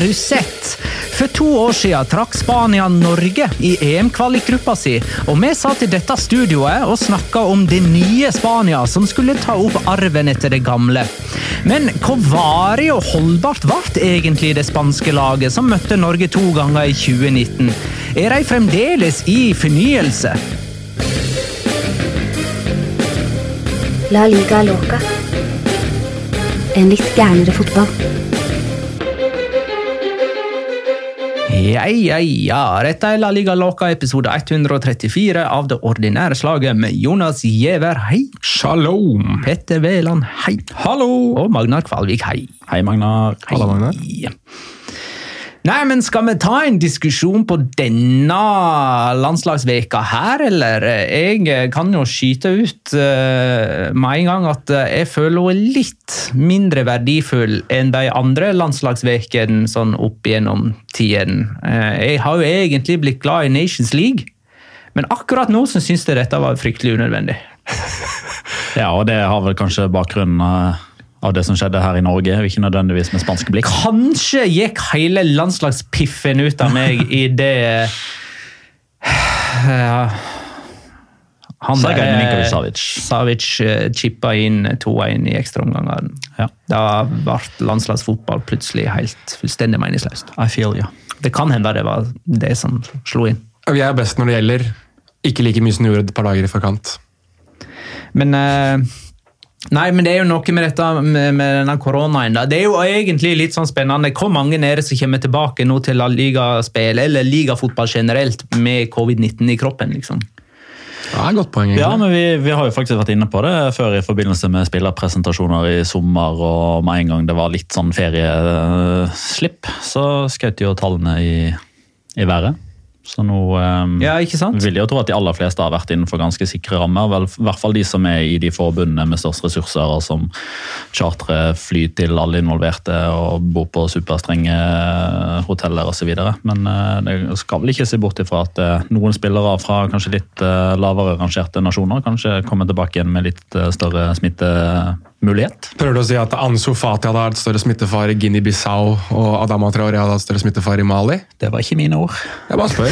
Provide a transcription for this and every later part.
Har du sett? For to år siden trakk Spania Norge i EM-kvalikgruppa si, og vi satt i dette studioet og snakka om det nye Spania som skulle ta opp arven etter det gamle. Men hvor varig og holdbart ble egentlig det spanske laget som møtte Norge to ganger i 2019? Er de fremdeles i fornyelse? La liga loca. En litt gærnere fotball. Ja, ja, ja. Dette er La Liga Loca episode 134 av Det ordinære slaget med Jonas Giæver, hei. Shalom! Petter Wæland, hei. Hallo! Og Magnar Kvalvik, hei. Hei, Magnar. Halla, Magnar. Nei, men skal vi ta en diskusjon på denne landslagsveka her, eller? Jeg kan jo skyte ut uh, med en gang at eh, jeg føler henne litt mindre verdifull enn de andre landslagsvekene sånn opp gjennom tiden. Uh, jeg har jo egentlig blitt glad i Nations League, men akkurat nå så syns jeg dette var fryktelig unødvendig. Ja, og det har vel kanskje bakgrunnen eh, av det som skjedde her i Norge, og ikke nødvendigvis med spanske blikk. Kanskje gikk hele landslagspiffen ut av meg i det ja. Han Sergej der, Milinkovic-Savic. Savic eh, chippa inn 2-1 i ekstraomganger. Ja. Da ble landslagsfotball plutselig helt fullstendig meningsløst. I feel you. Det kan hende det var det som slo inn. Vi er best når det gjelder. Ikke like mye som du gjorde et par dager i forkant. Men eh, Nei, men det er jo noe med dette med, med denne koronaen. da. Det er jo egentlig litt sånn spennende. Hvor mange er det som kommer tilbake nå til ligaspill eller ligafotball generelt, med covid-19 i kroppen? liksom? Ja, Godt poeng. egentlig. Ja, men vi, vi har jo faktisk vært inne på det før i forbindelse med spillerpresentasjoner i sommer, og med en gang det var litt sånn ferieslipp, så skjøt jo tallene i, i været. Så nå um, Ja, ikke sant? vil jeg jo tro at de aller fleste har vært innenfor ganske sikre rammer. Vel, I hvert fall de som er i de forbundene med størst ressurser, og som chartrer fly til alle involverte og bor på superstrenge hoteller osv. Men uh, det skal vel ikke se bort ifra at uh, noen spillere fra kanskje litt uh, lavere rangerte nasjoner kanskje kommer tilbake igjen med litt større større smittemulighet. Prøver du å si at Ansu Fati hadde hatt større smittefare i Guinea-Bissau, og Adama Traore hadde hatt større smittefare i Mali? Det var ikke mine ord. Jeg bare spør.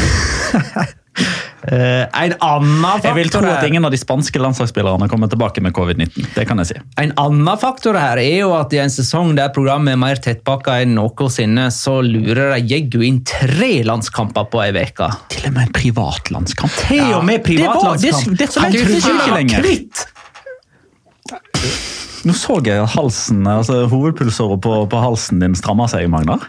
Uh, en annen faktor Jeg vil tro at ingen av de spanske landslagsspillerne kommer tilbake med covid-19. Det kan jeg si. En annen faktor her er jo at i en sesong der programmet er mer tettpakka enn noensinne, så lurer de jeggu inn tre landskamper på ei uke. Til og med en privatlandskamp. Til og med privatlandskamp. Det, det, det, det, jeg det, det, ikke det var lenger. kvitt. Nå så jeg halsen, altså hovedpulsåret på, på halsen din stramma seg, Magnar.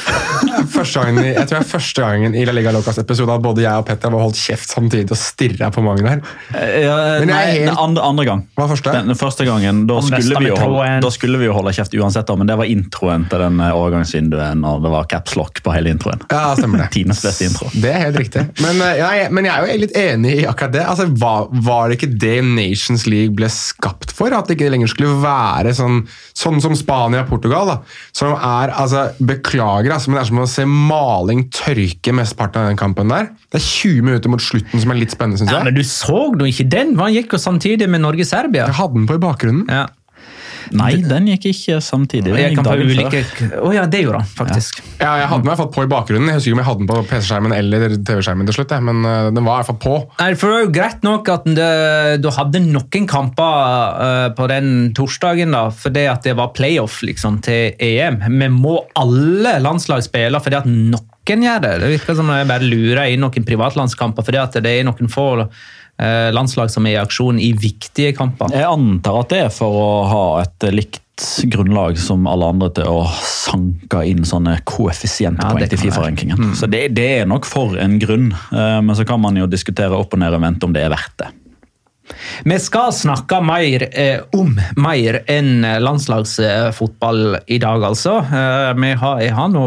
Første gangen, jeg tror det er første gangen i La Liga Locas episode at både jeg og Petter har holdt kjeft samtidig og stirra på Magnar. Ja, Men jeg er nei, helt- den andre, andre gang. Hva første? Den, den første gangen, da skulle, vi jo holde, da skulle vi jo holde kjeft uansett, da, men det var introen til den eh, overgangsvinduet når det var caps lock på hele introen. Ja, stemmer det. Tines beste intro. Det er helt riktig. Men, eh, ja, jeg, men jeg er jo litt enig i akkurat det. Altså, var, var det ikke det Nations League ble skapt for? At det ikke lenger skulle være sånn, sånn som Spania og Portugal? da. Som er, altså, Beklager, altså, men det er som å se maling tørke mesteparten av den kampen der. Det er 20 minutter mot slutten som er litt spennende, syns Ja, men du så nå ikke den? Han gikk jo samtidig med Norge-Serbia. Jeg hadde den på i bakgrunnen. Ja. Nei, den gikk ikke samtidig. Jeg kan ta ulike... Å ja, det gjorde han faktisk. Ja, jeg hadde den i hvert fall på i bakgrunnen. Jeg husker ikke om jeg hadde den på PC-skjermen eller TV-skjermen til slutt, men eh, den var i hvert fall på. Nei, for det er jo greit nok at det, du hadde noen kamper eh, på den torsdagen, da, fordi at det var playoff liksom, til EM. Men må alle landslag spille fordi at noen gjør det? Det virker som om jeg bare lurer inn noen privatlandskamper fordi at det er noen få landslag som er i aksjon i viktige kamper. Jeg antar at det er for å ha et likt grunnlag som alle andre til å sanke inn sånne koeffisientpoeng ja, til. Fifa-rankingen. Så det, det er nok for en grunn, eh, men så kan man jo diskutere opp og ned og vente om det er verdt det. Vi skal snakke mer eh, om mer enn landslagsfotball i dag, altså. Eh, vi har, jeg har nå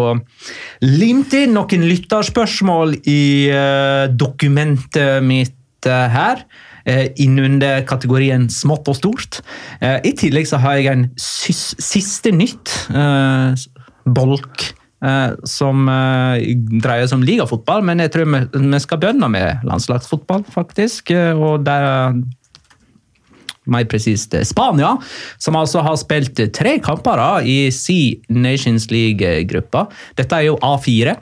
limt inn noen lytterspørsmål i eh, dokumentet mitt eh, her. Eh, Innunder kategorien smått og stort. Eh, I tillegg så har jeg en siste nytt eh, bolk. eh, som eh, dreier seg om ligafotball, men jeg tror vi, skal begynne med landslagsfotball, faktisk. eh, og der mer presist eh, Spania, som altså har spilt eh, tre kamper i Sea Nations League-gruppa. Dette er jo A4.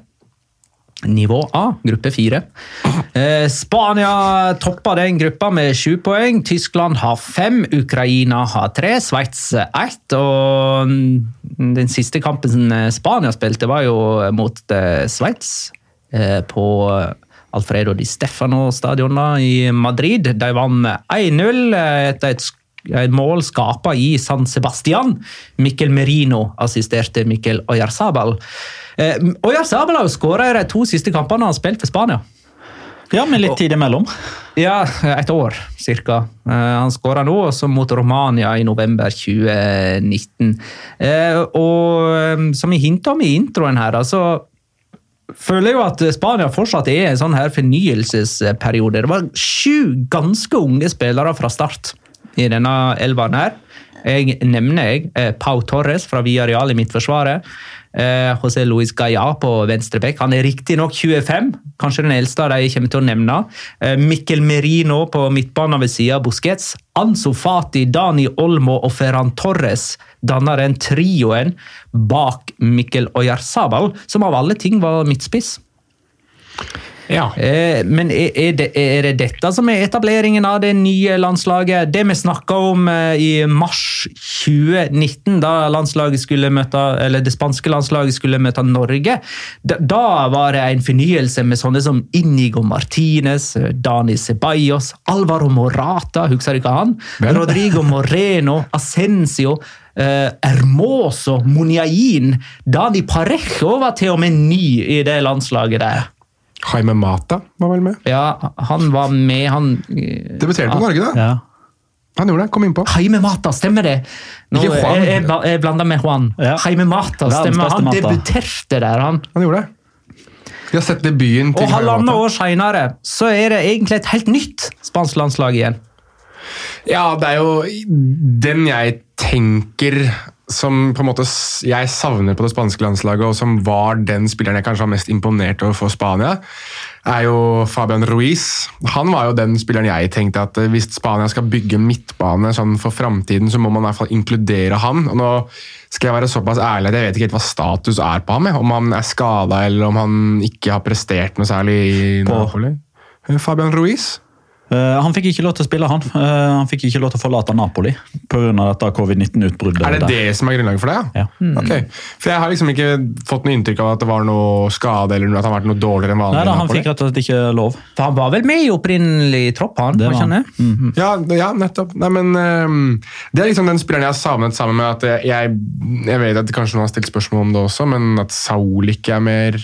Nivå A, gruppe 4. Eh, Spania topper den gruppa med sju poeng. Tyskland har fem, Ukraina har tre, Sveits ett. Og den siste kampen eh, Spania spilte, var jo mot eh, Sveits eh, på Alfredo Di Stefano-stadionet i Madrid. De vant 1-0 etter et, sk- et mål skapa i San Sebastian. Mikkel Merino assisterte Mikkel Oyarzabal. Eh, Oyarzabal har jo skåra i de to siste kampene han har spilt for Spania. Ja, med litt tid imellom. Ja, et år cirka. Eh, han skåra nå, også mot Romania i november 2019. Eh, og eh, som jeg hinta om i introen her, altså føler jeg jo at Spania fortsatt er i en sånn her fornyelsesperiode. Det var sju ganske unge spillere fra start i denne elveren her. Jeg nevner jeg eh, Pau Torres fra Villarreal i midtforsvaret. Eh, José Luis Gaia på venstre bekk. Han er riktignok 25, kanskje den eldste av de kommer til å nevne. Eh, Mikkel Merino på midtbanen ved siden av Busquets. Anso Fati, Dani Olmo og Ferran Torres danner den trioen bak Mikkel Oyarzabal, som av alle ting var midtspiss. Ja. Eh, men er, det, er det dette som er etableringen av det nye landslaget? Det vi snakka om eh, i mars 2019, da landslaget skulle møte, eller det spanske landslaget skulle møte Norge, da, var det en fornyelse med sånne som Inigo Martinez, eh, Dani Ceballos, Alvaro Morata, husker du ikke han? Hvem? Rodrigo Moreno, Ascencio. Uh, Hermoso, Muniain, Dani Parejo var til og med ny i det landslaget der. Jaime Mata var vel med. Ja, han var med, han Debuterte på Norge, da. Ja. Han gjorde det. Kom innpå. Jaime Mata, stemmer det? Nå, Ikke Juan. jeg, jeg, bla- jeg blanda med Juan. Ja. Jaime Mata, stemmer. det? Han Mata. debuterte der, han. Han gjorde det. Vi har sett debuten til Og halvannet Jaime Mata. år seinere så er det egentlig et helt nytt spansk landslag igjen. Ja, det er jo den jeg tenker som på en måte jeg savner på det spanske landslaget, og som var den spilleren jeg kanskje var mest imponert over for Spania, er jo Fabian Ruiz. Han var jo den spilleren jeg tenkte at eh, hvis Spania skal bygge midtbane sånn for framtiden, så må man i hvert fall inkludere han. Og nå skal jeg være såpass ærlig at jeg vet ikke helt hva status er på ham. Om han er skada, eller om han ikke har prestert noe særlig i Napoli. Fabian Ruiz. Eh, han fikk ikke lov til å spille, han. Eh, han fikk ikke lov til å forlate Napoli pga. dette covid-19-utbruddet. Er det der. det som er grunnlaget for det? Ja. Ok. For jeg har liksom ikke fått noe inntrykk av at det var noe skade eller at han har vært noe dårligere enn vanlig. Nei da, Han Napoli. fikk rett og slett ikke lov. For han var vel med i opprinnelig tropp, han? Det var han Mm -hmm. Ja, ja, nettopp. Nei, men um, Det er liksom den spilleren jeg har savnet sammen med at jeg, jeg vet at kanskje noen har stilt spørsmål om det også, men at Saul ikke er mer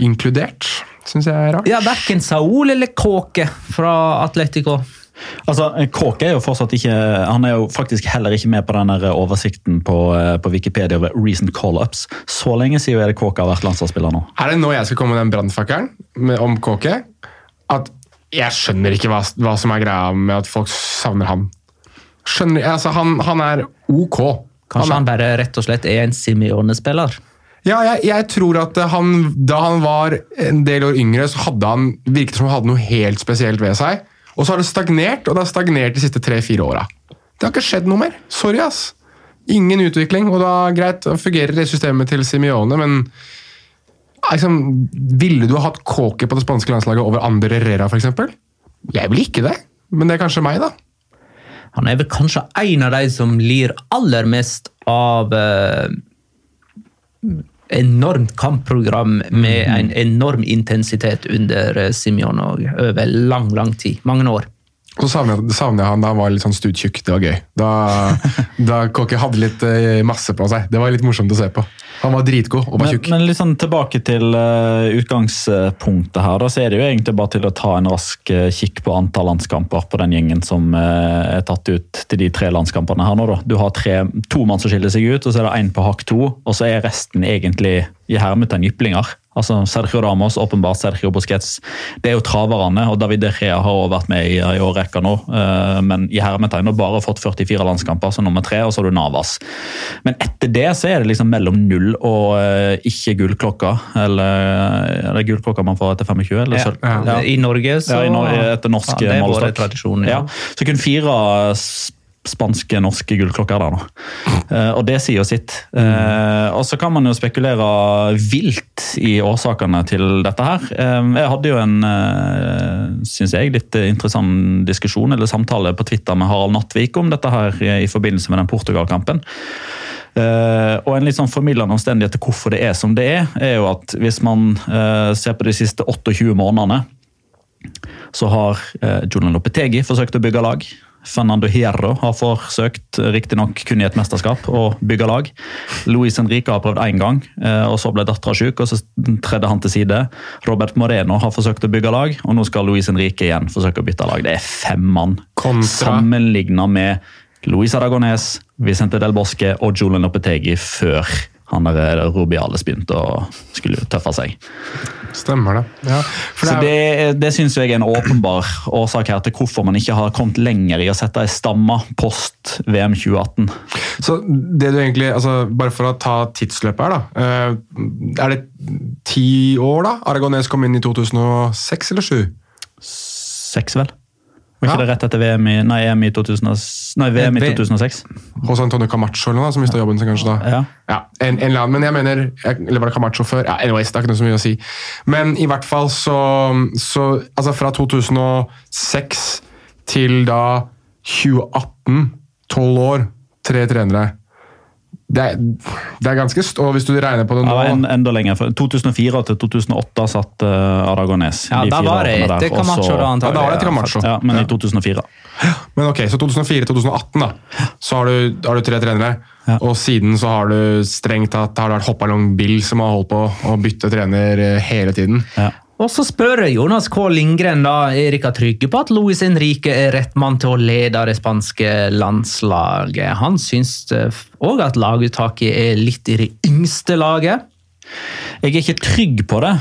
inkludert, syns jeg er rart. Ja, Verken Saul eller Kåke fra Atletico. Altså, Kåke er jo fortsatt ikke Han er jo faktisk heller ikke med på den oversikten på, eh, på Wikipedia over recent call-ups. Så lenge siden er det Kåke har vært landslagsspiller nå. Er det nå jeg skal komme med den brannfakkelen om Kåke? At jeg skjønner ikke hva, hva som er greia med at folk savner han. Skjønner, altså han, han er ok. Kanskje han bare rett og slett er en Simione-spiller? Ja, jeg, jeg tror at han, Da han var en del år yngre, så hadde han virket som han hadde noe helt spesielt ved seg. Og så har det stagnert, og det har stagnert de siste tre-fire åra. Det har ikke skjedd noe mer. Sorry, ass. Ingen utvikling. og da Greit, da fungerer det systemet til Simione, men liksom, ville du ha hatt Kåke på det spanske landslaget over Ander Herrera, f.eks.? Jeg vil ikke det, men det er kanskje meg, da. Han er vel kanskje en av de som lir aller mest av eh, enormt kampprogram med en enorm intensitet under Simeon og over lang, lang tid. Mange år. Så savner jeg, savner jeg han da han var litt sånn stuttjukk. Det var gøy. Da, da Kåke hadde litt eh, masse på seg. Det var litt morsomt å se på. Han var dritgod og var tjukk. men litt sånn tilbake til uh, utgangspunktet her. Da, så er det jo egentlig bare til å ta en rask uh, kikk på antall landskamper på den gjengen som uh, er tatt ut til de tre landskampene her nå. Da. Du har tre, to mann som skiller seg ut, og så er det én på hakk to. Og så er resten egentlig i hermetegn jyplinger. Altså Sergio Ramos, åpenbart Sergio Busquets. Det er jo traverne, og David De Rea har også vært med i, i årrekka nå. eh, men i hermetegn har bare fått 44 landskamper som nummer tre, og så har du Navas. Men etter det så er det liksom mellom null og eh, ikke gullklokka. Eller er det gullklokka man får etter 25? Eller, ja. Ja. I Norge så ja, i Norge, etter norsk ja, det er målestokk. Ja. Så kun fire s- spanske, norske gullklokker der nå. Uh, og det sier jo sitt. Uh, og så kan man jo spekulere vilt i årsakene til dette her. Uh, jeg hadde jo en, syns jeg, litt interessant diskusjon eller samtale på Twitter med Harald Nattvik om dette her i forbindelse med den Portugal-kampen. Uh, og en litt sånn formildende omstendighet til hvorfor det er som det er, er jo at hvis man uh, ser på de siste 28 månedene, så har uh, Julian Lopetegi forsøkt å bygge lag. Fernando Hierro har forsøkt, riktignok kun i et mesterskap, å bygge lag. Luis Henrique har prøvd én gang, eh, og så ble dattera syk, og så tredde han til side. Robert Moreno har forsøkt å bygge lag, og nå skal Luis Henrique igjen forsøke å bytte lag. Det er fem mann. Sammenligna med Luis Aragones, Vicente Del Bosque og Julian Lopetegi før han der Rubiales begynte å skulle tøffe seg. Stemmer det. Ja, Så det er, det, det syns jeg er en åpenbar årsak her til hvorfor man ikke har kommet lenger i å sette ei stamme post VM 2018. så det du egentlig, altså, Bare for å ta tidsløpet her, da. eh, er det ti år, da? Aragones kom inn i 2006 eller 2007? Seks, vel? Var Ja. ikke det rett etter VM i, nei, EM i 2000, nei, VM i 2006? Hos Antonio Camacho eller noe, som mista jobben sin kanskje da. Ja. Ja, en, en annen, men jeg mener Eller var det Camacho før? Ja, anyways, det er ikke noe så mye å si. Men i hvert fall så, så Altså fra 2006 til da 2018, tolv år, tre trenere. Det er, det er ganske stå, hvis du regner på det nå Ja, en, enda lenger. 2004 til 2008 satt uh, Aragones. Ja, da var det etter Camacho, da, Ja, da var det etter Camacho. Ja, men Ja. i 2004. Men ok, så 2004-2018 da, så har du, har du tre trenere. Ja. Og siden så har du strengt tatt har det vært Hoppalong Bill som har holdt på å bytte trener eh, hele tiden. Ja. Og så spør Jonas K. Lindgren da, er Erika trygge på at Luis Henrique er rett mann til å lede det spanske landslaget. Han syns òg at laguttaket er litt i det yngste laget. Jeg er ikke trygg på det,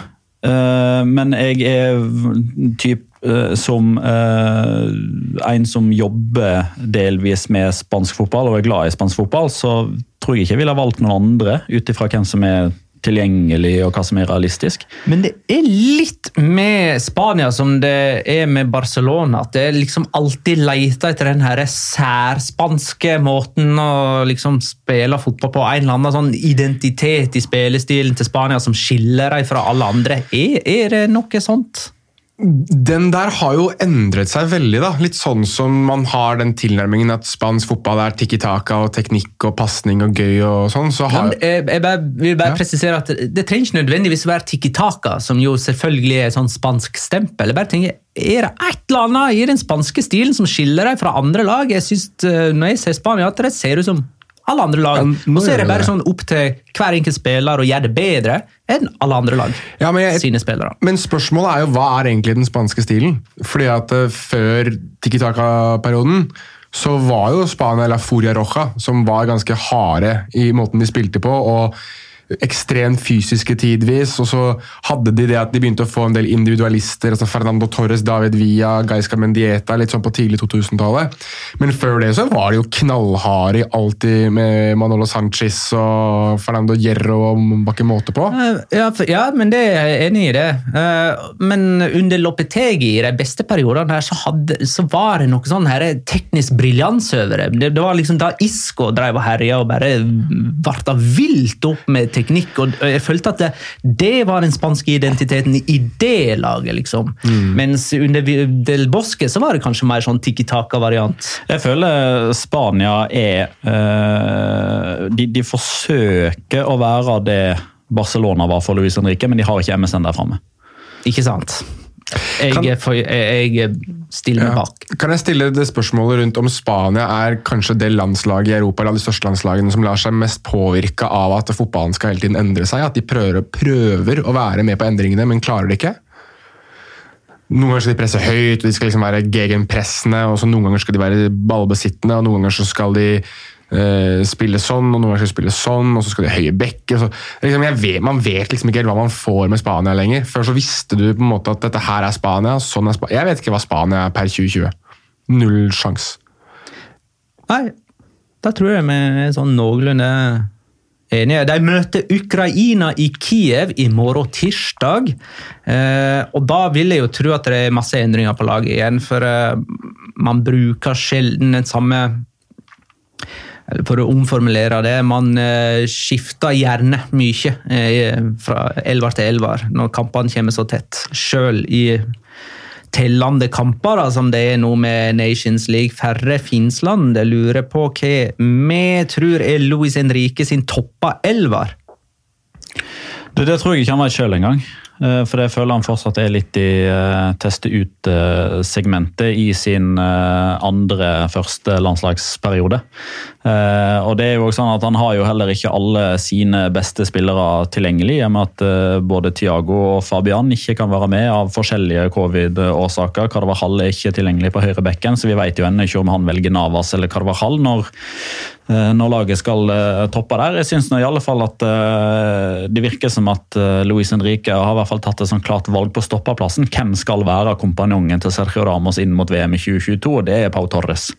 eh, men jeg er typ eh, som eh, en som jobber delvis med spansk fotball og er glad i spansk fotball, så tror jeg ikke jeg ville valgt noen andre ut ifra hvem som er tilgjengelig og hva som er realistisk. Men det er litt med Spania som det er med Barcelona. At det liksom alltid leter etter den her særspanske måten å liksom spille fotball på. En eller annen sånn identitet i spillestilen til Spania som skiller dem fra alle andre. Er, er det noe sånt? Den der har jo endret seg veldig. da. Litt sånn som man har den tilnærmingen at spansk fotball er tikki taka og teknikk og pasning og gøy og sånn. så har... jeg, jeg bare, vil bare Ja. presisere at Det trenger ikke nødvendigvis være tiki taka, som jo selvfølgelig er sånn spansk stempel. Jeg bare tenker, Er det et eller annet i den spanske stilen som skiller deg fra andre lag? Jeg synes, eh, Når jeg ser Spania, at det ser ut som alle andre lag. Ja, Og så er det det bare sånn opp til hver enkelt spiller å gjøre det bedre enn alle andre lag. Ja, men jeg- sine spillere. Men spørsmålet er jo hva er egentlig den spanske stilen? Fordi at eh, Før Tiki taka-perioden så var jo Spania la furia roja, som var ganske harde i måten de spilte på. og Ekstremt fysiske tidvis, og så hadde de det at de begynte å få en del individualister. altså Fernando Torres, David Villa, Gaisca Mendieta, litt sånn på tidlig 2000-tallet. Men før det så var de jo knallharde alltid med Manolo Sanchez og Fernando Hierro og var måte på. Eh, Ja, ja, men det er jeg enig i det. Eh, Men under Lopetegi i de beste periodene her, så, hadde, så var det noe sånn her teknisk briljans over det. det. Var liksom da Isco drev og herja og bare varta vilt opp med teknikk. og Jeg følte at det, det var den spanske identiteten i det laget, liksom. Mens under Del Bosque så var det kanskje mer sånn tikki-taka-variant. Jeg føler Spania er øh, de, de forsøker å være det Barcelona var for Luis Henrique, men de har ikke MSN der framme. Ikke sant? Jeg, Kan- for, jeg, jeg stiller meg Ja. bak. Kan jeg stille det spørsmålet rundt om Spania er kanskje det landslaget i Europa eller de største landslagene som lar seg mest påvirke av at fotballen skal hele tiden endre seg? At de prøver, prøver å være med på endringene, men klarer det ikke? Noen ganger skal de presse høyt, og de skal liksom være gegenpressende, og så noen ganger skal de være ballbesittende, og noen ganger så skal de eh, spille sånn, og noen ganger skal de spille sånn, og så skal de høye bekke. Liksom, man vet liksom ikke helt hva man får med Spania lenger. Før så visste du på en måte at dette her er Spania, sånn er Spania. Jeg vet ikke hva Spania er per 2020. Null sjans. Nei, da tror jeg vi er sånn noenlunde enige. De møter Ukraina i Kiev i morgen tirsdag. Eh, og da vil jeg jo tro at det er masse endringer på laget igjen, for eh, man bruker sjelden den samme For å omformulere det, man eh, skifter gjerne mye eh, fra elver til elver når kampene kommer så tett. Sjøl i tellende kamper, som det er nå med Nations League. Færre Finnsland. Lurer på hva vi tror er Luis Henrique sin toppa elver. Det, det tror jeg ikke han vet sjøl engang. Eh, For det føler han fortsatt er litt i uh, teste ut-segmentet i sin eh, andre første landslagsperiode. Eh, og det er jo også sånn at Han har jo heller ikke alle sine beste spillere tilgjengelig, i og med at eh, både Thiago og Fabian ikke kan være med av forskjellige covid-årsaker. Carvajal er ikke tilgjengelig på høyre bekken, så vi vet jo ennå ikke om han velger Navas eller Carvajal når, eh, når laget skal eh, toppe der. Jeg syns i alle fall at eh, det virker som at eh, Luis Henrique har i hvert fall tatt et sånn klart valg på stoppeplassen. Hvem skal være kompanjongen til Sergio Ramos inn mot VM i 2022? og Det er Pau Torres.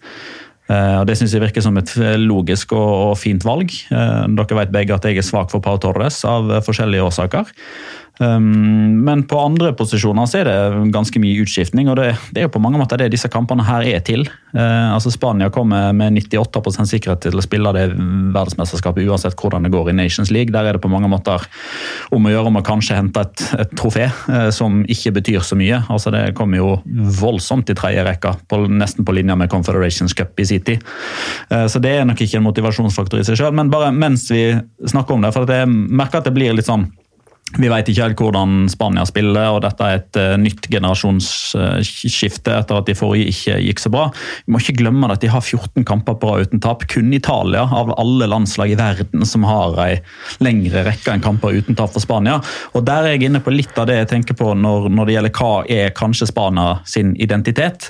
Eh, Det synes jeg virker som et eh, logisk og, fint valg. Eh, dere vet begge at jeg er svak for Pau Torres av eh, forskjellige årsaker. Um, men på andre posisjoner så er det ganske mye utskiftning, og det, det er jo på mange måter det disse kampene her er til. Uh, altså Spania kommer med 98 sikkerhet til å spille det verdensmesterskapet uansett hvordan det går i Nations League. Der er det på mange måter om å gjøre om å kanskje hente et, et trofé uh, som ikke betyr så mye. Altså Det kommer jo voldsomt i tredje rekka, nesten på linje med Confederations Cup i City. Uh, så det er nok ikke en motivasjonsfaktor i seg sjøl, men bare mens vi snakker om det, for jeg merker at det blir litt sånn vi vet ikke helt hvordan Spania spiller, og dette er et uh, nytt generasjonsskifte etter at de forrige ikke gikk så bra. Vi må ikke glemme at de har 14 kamper på rad uten tap. Kun Italia av alle landslag i verden som har ei lengre rekke enn kamper uten tap for Spania. Og Der er jeg inne på litt av det jeg tenker på når, når det gjelder hva er kanskje Spania sin identitet.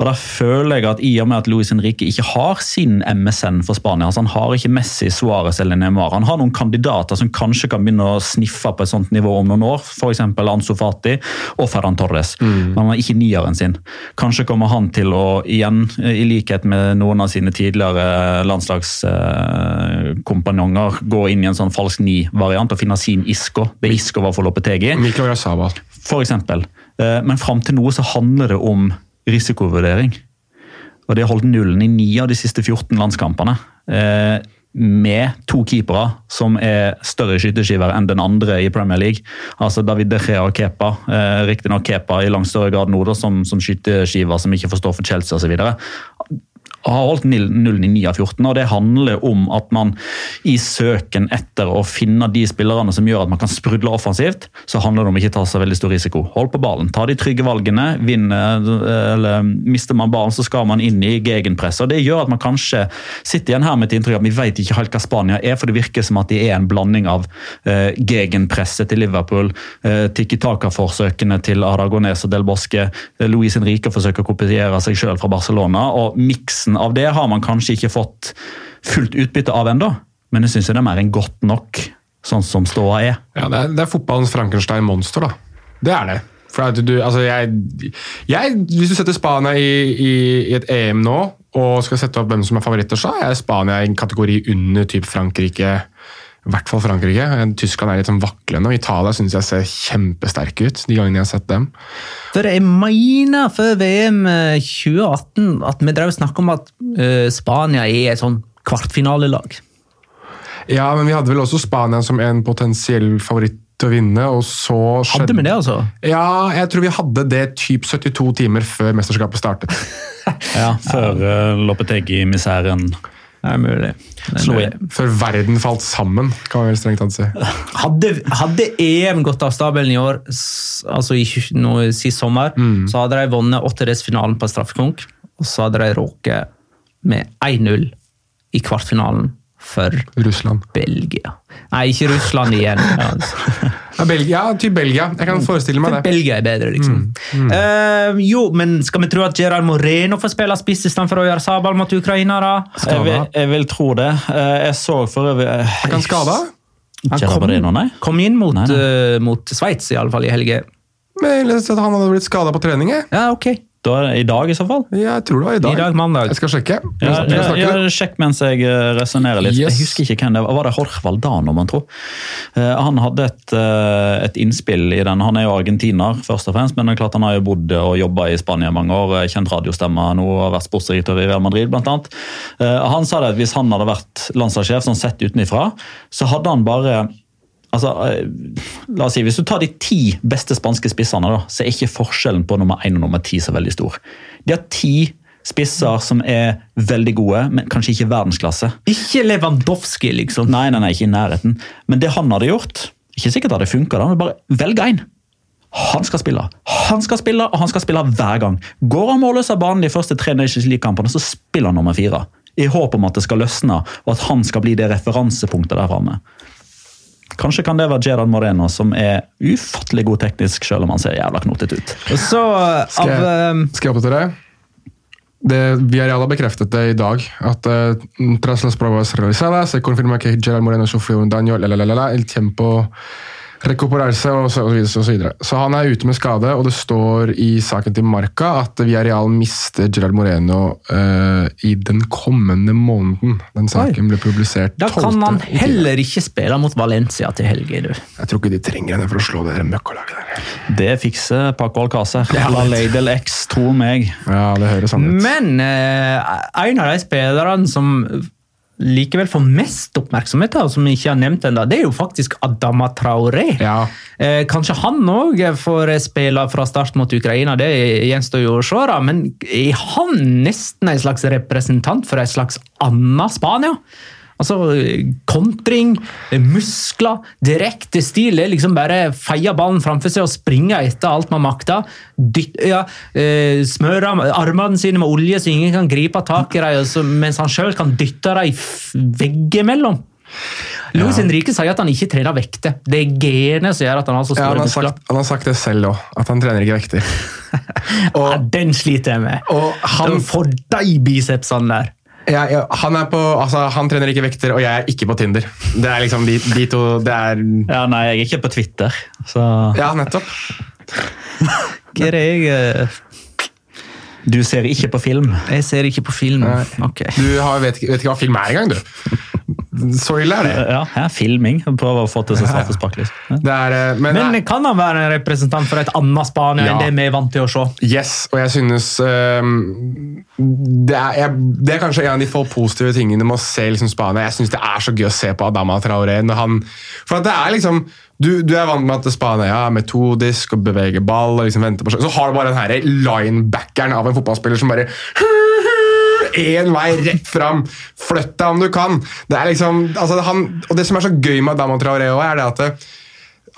Og Da føler jeg at i og med at Luis Henrique ikke har sin MSN for Spania, altså han har ikke Messi, Suárez eller Neymar, han har noen kandidater som kanskje kan begynne å sniffe på et sånt nivå om noen år, f.eks. Ansu Fati og Ferran Torres. Men han har ikke nieren sin. Kanskje kommer han til å igjen, i likhet med noen av sine tidligere landslagskompanjonger, gå inn i en sånn falsk ni-variant og finne sin Isco. Det Isco var for Lopetegi. For eksempel. Eh, Men fram til nå så handler det om risikovurdering. Og de har holdt nullen i ni av de siste 14 landskampene. Med to keepere som er større skyteskiver enn den andre i Premier League. Altså David De Gea og Kepa. Eh, Riktignok Kepa i langt større grad nå da, som, som skyteskiver som ikke forstår for Chelsea osv har holdt nullen i 9 av 14. og Det handler om at man i søken etter å finne de spillerne som gjør at man kan sprudle offensivt, så handler det om ikke ta så veldig stor risiko. Hold på ballen, ta de trygge valgene. vinner, eller Mister man ballen, så skal man inn i gegenpress. og Det gjør at man kanskje sitter igjen her med et inntrykk av at vi vet ikke helt hva Spania er, for det virker som at de er en blanding av uh, gegenpresset til Liverpool, uh, Tiki Taka-forsøkene til Aragones og Del Bosque, eh, Luis Henrique forsøker å kopiere seg sjøl fra Barcelona, og miksen av det har man kanskje ikke fått fullt utbytte av ennå, men jeg syns det er mer enn godt nok, sånn som ståa er. Ja, det er, det er fotballens Frankenstein-monster, da. Det er det. Du, altså jeg, jeg, hvis du setter Spania i, i, i, et EM nå, og skal sette opp hvem som er favoritter, så er Spania i en kategori under typ Frankrike. I hvert fall Frankrike. Tyskland er litt sånn vaklende, og Italia synes jeg ser kjempesterke ut. de gangene jeg har sett dem. For Jeg mener før VM 2018 eh, at vi drev snakk om at uh, Spania er et sånn kvartfinalelag. Ja, men vi hadde vel også Spania som en potensiell favoritt til å vinne, og så skjedde Hadde vi det, altså? Ja, jeg tror vi hadde det typ 72 timer før mesterskapet startet. ja, før uh, Lopetegui-miseren det er mulig. Slo inn. Før verden falt sammen, kan man vel strengt tatt si. Hadde, hadde, EM gått av stabelen i år, altså i sist sommer, mm. så hadde de vunnet åttedelsfinalen på straffekonk, og så hadde de råket med 1-0 i kvartfinalen for Russland. Belgia. Nei, ikke Russland igjen. Altså. Ja, Belgia, typ Belgia. Jeg kan forestille meg det. Belgia er bedre, liksom. Mm. Mm. Uh, jo, men skal vi tro at Gerard Moreno får spille spiss istedenfor gjøre sabal mot Ukraina? da? Jeg vil, jeg vil, tro det. Uh, jeg så for øvrig uh, Han han skade? Han kom, Moreno, kom, inn mot, nei, nei. Uh, mot Sveits i alle fall i helga. Men jeg at han hadde blitt skada på trening. Ja, ok. Da, I dag, i så fall? Ja, jeg tror det var i dag. I dag mandag. Jeg skal sjekke. Ja, ja, ja, sjekk mens jeg eh, resonnerer litt. Yes. Jeg husker ikke hvem det var. Var det Jorge Valdano, man tror? Uh, han hadde et, uh, et, innspill i den. Han er jo argentiner, først og fremst, men det er klart han har jo bodd og jobba i Spania mange år. Kjent radiostemme nå og vært sportsdirektør i Real Madrid, blant annet. Uh, han sa det at hvis han hadde vært landslagssjef, sånn sett utenifra, så hadde han bare altså, eh, la oss si, Hvis du tar de ti beste spanske spissene, da, så er ikke forskjellen på nummer én og nummer ti så veldig stor. De har ti spisser som er veldig gode, men kanskje ikke verdensklasse. Ikke Lewandowski, liksom. Nei, nei, nei, ikke i nærheten. Men det han hadde gjort Ikke sikkert det hadde funka, men bare velg én. Han skal spille, han skal spille, og han skal spille hver gang. Går han målløs av banen de første tre Nations League-kampene, så spiller han nummer fire. I håp om at det skal løsne, og at han skal bli det referansepunktet der framme. Kanskje kan det være Gerard Moreno, som er ufattelig god teknisk, selv om han ser jævla knotete ut. Så, skal, jeg, ehm, skal jeg oppdatere? Det, Villarreal har bekreftet det i dag. At uh, tras las pruebas realizadas se confirma que Gerard Moreno sufrió un daño la, la, la, la, el tiempo recuperarse og så, videre, så, videre. så han er ute med skade, og det står i saken til Marca at Villarreal mister Gerard Moreno uh, i den kommende måneden. Den saken Oi. ble publisert 12. Da kan man heller ikke spille mot Valencia til helgen, du. Jeg tror ikke de trenger henne for å slå det møkkalaget der. Det fikser Paco Alcácer. La Ladel X, tro meg. Ja, det høres sånn ut. Men uh, en av de spillerne som likevel får mest oppmerksomhet, da, som vi ikke har nevnt ennå, det er jo faktisk Adama Traoré. Ja. Eh, kanskje han òg får spille fra start mot Ukraina, det gjenstår jo å se. Da. Men er han nesten en slags representant for et slags annet Spania? Altså, Kontring, muskler, direkte stil. er liksom Bare feie ballen framfor seg og springe etter alt man makter. Dyt, ja, eh, smøre armene sine med olje så ingen kan gripe tak i dem, mens han sjøl kan dytte dem veggimellom. Louis ja. Henrique sier at han ikke trener vekter. Det er genet som gjør at han har så store ja, han har muskler. Sagt, han har sagt det selv òg, at han trener ikke vekter. og, ja, den sliter jeg med. Og han får de bicepsene der. Ja, ja, han, på, altså, han, trener ikke vekter, og jeg er ikke på Tinder. Det er liksom de, de to det er Ja, Nei, jeg er ikke på Twitter, så Ja, nettopp. Hva er det jeg eh? Du ser ikke på film? Jeg ser ikke på film. Okay. Du har, vet, vet, ikke hva film er engang, du. Så ille er det. Ja, ja filming. Prøve å få til seg straffespark. Det er, eh, men, Men kan han være en representant for et annet Spania Ja. enn det vi er vant til å se? yes, og jeg synes um, det, er, jeg, det er kanskje en av de få positive tingene med å se liksom, Spania. Jeg synes det er så gøy å se på Adama Traoré. Han, for at det er liksom du, du er vant med at Spania er metodisk og beveger ball. og liksom venter på Så har du bare den her linebackeren av en fotballspiller som bare Én vei rett fram! Flytt deg om du kan! Det er liksom, altså han, og det som er så gøy med Adama Traoré, også, er det at det,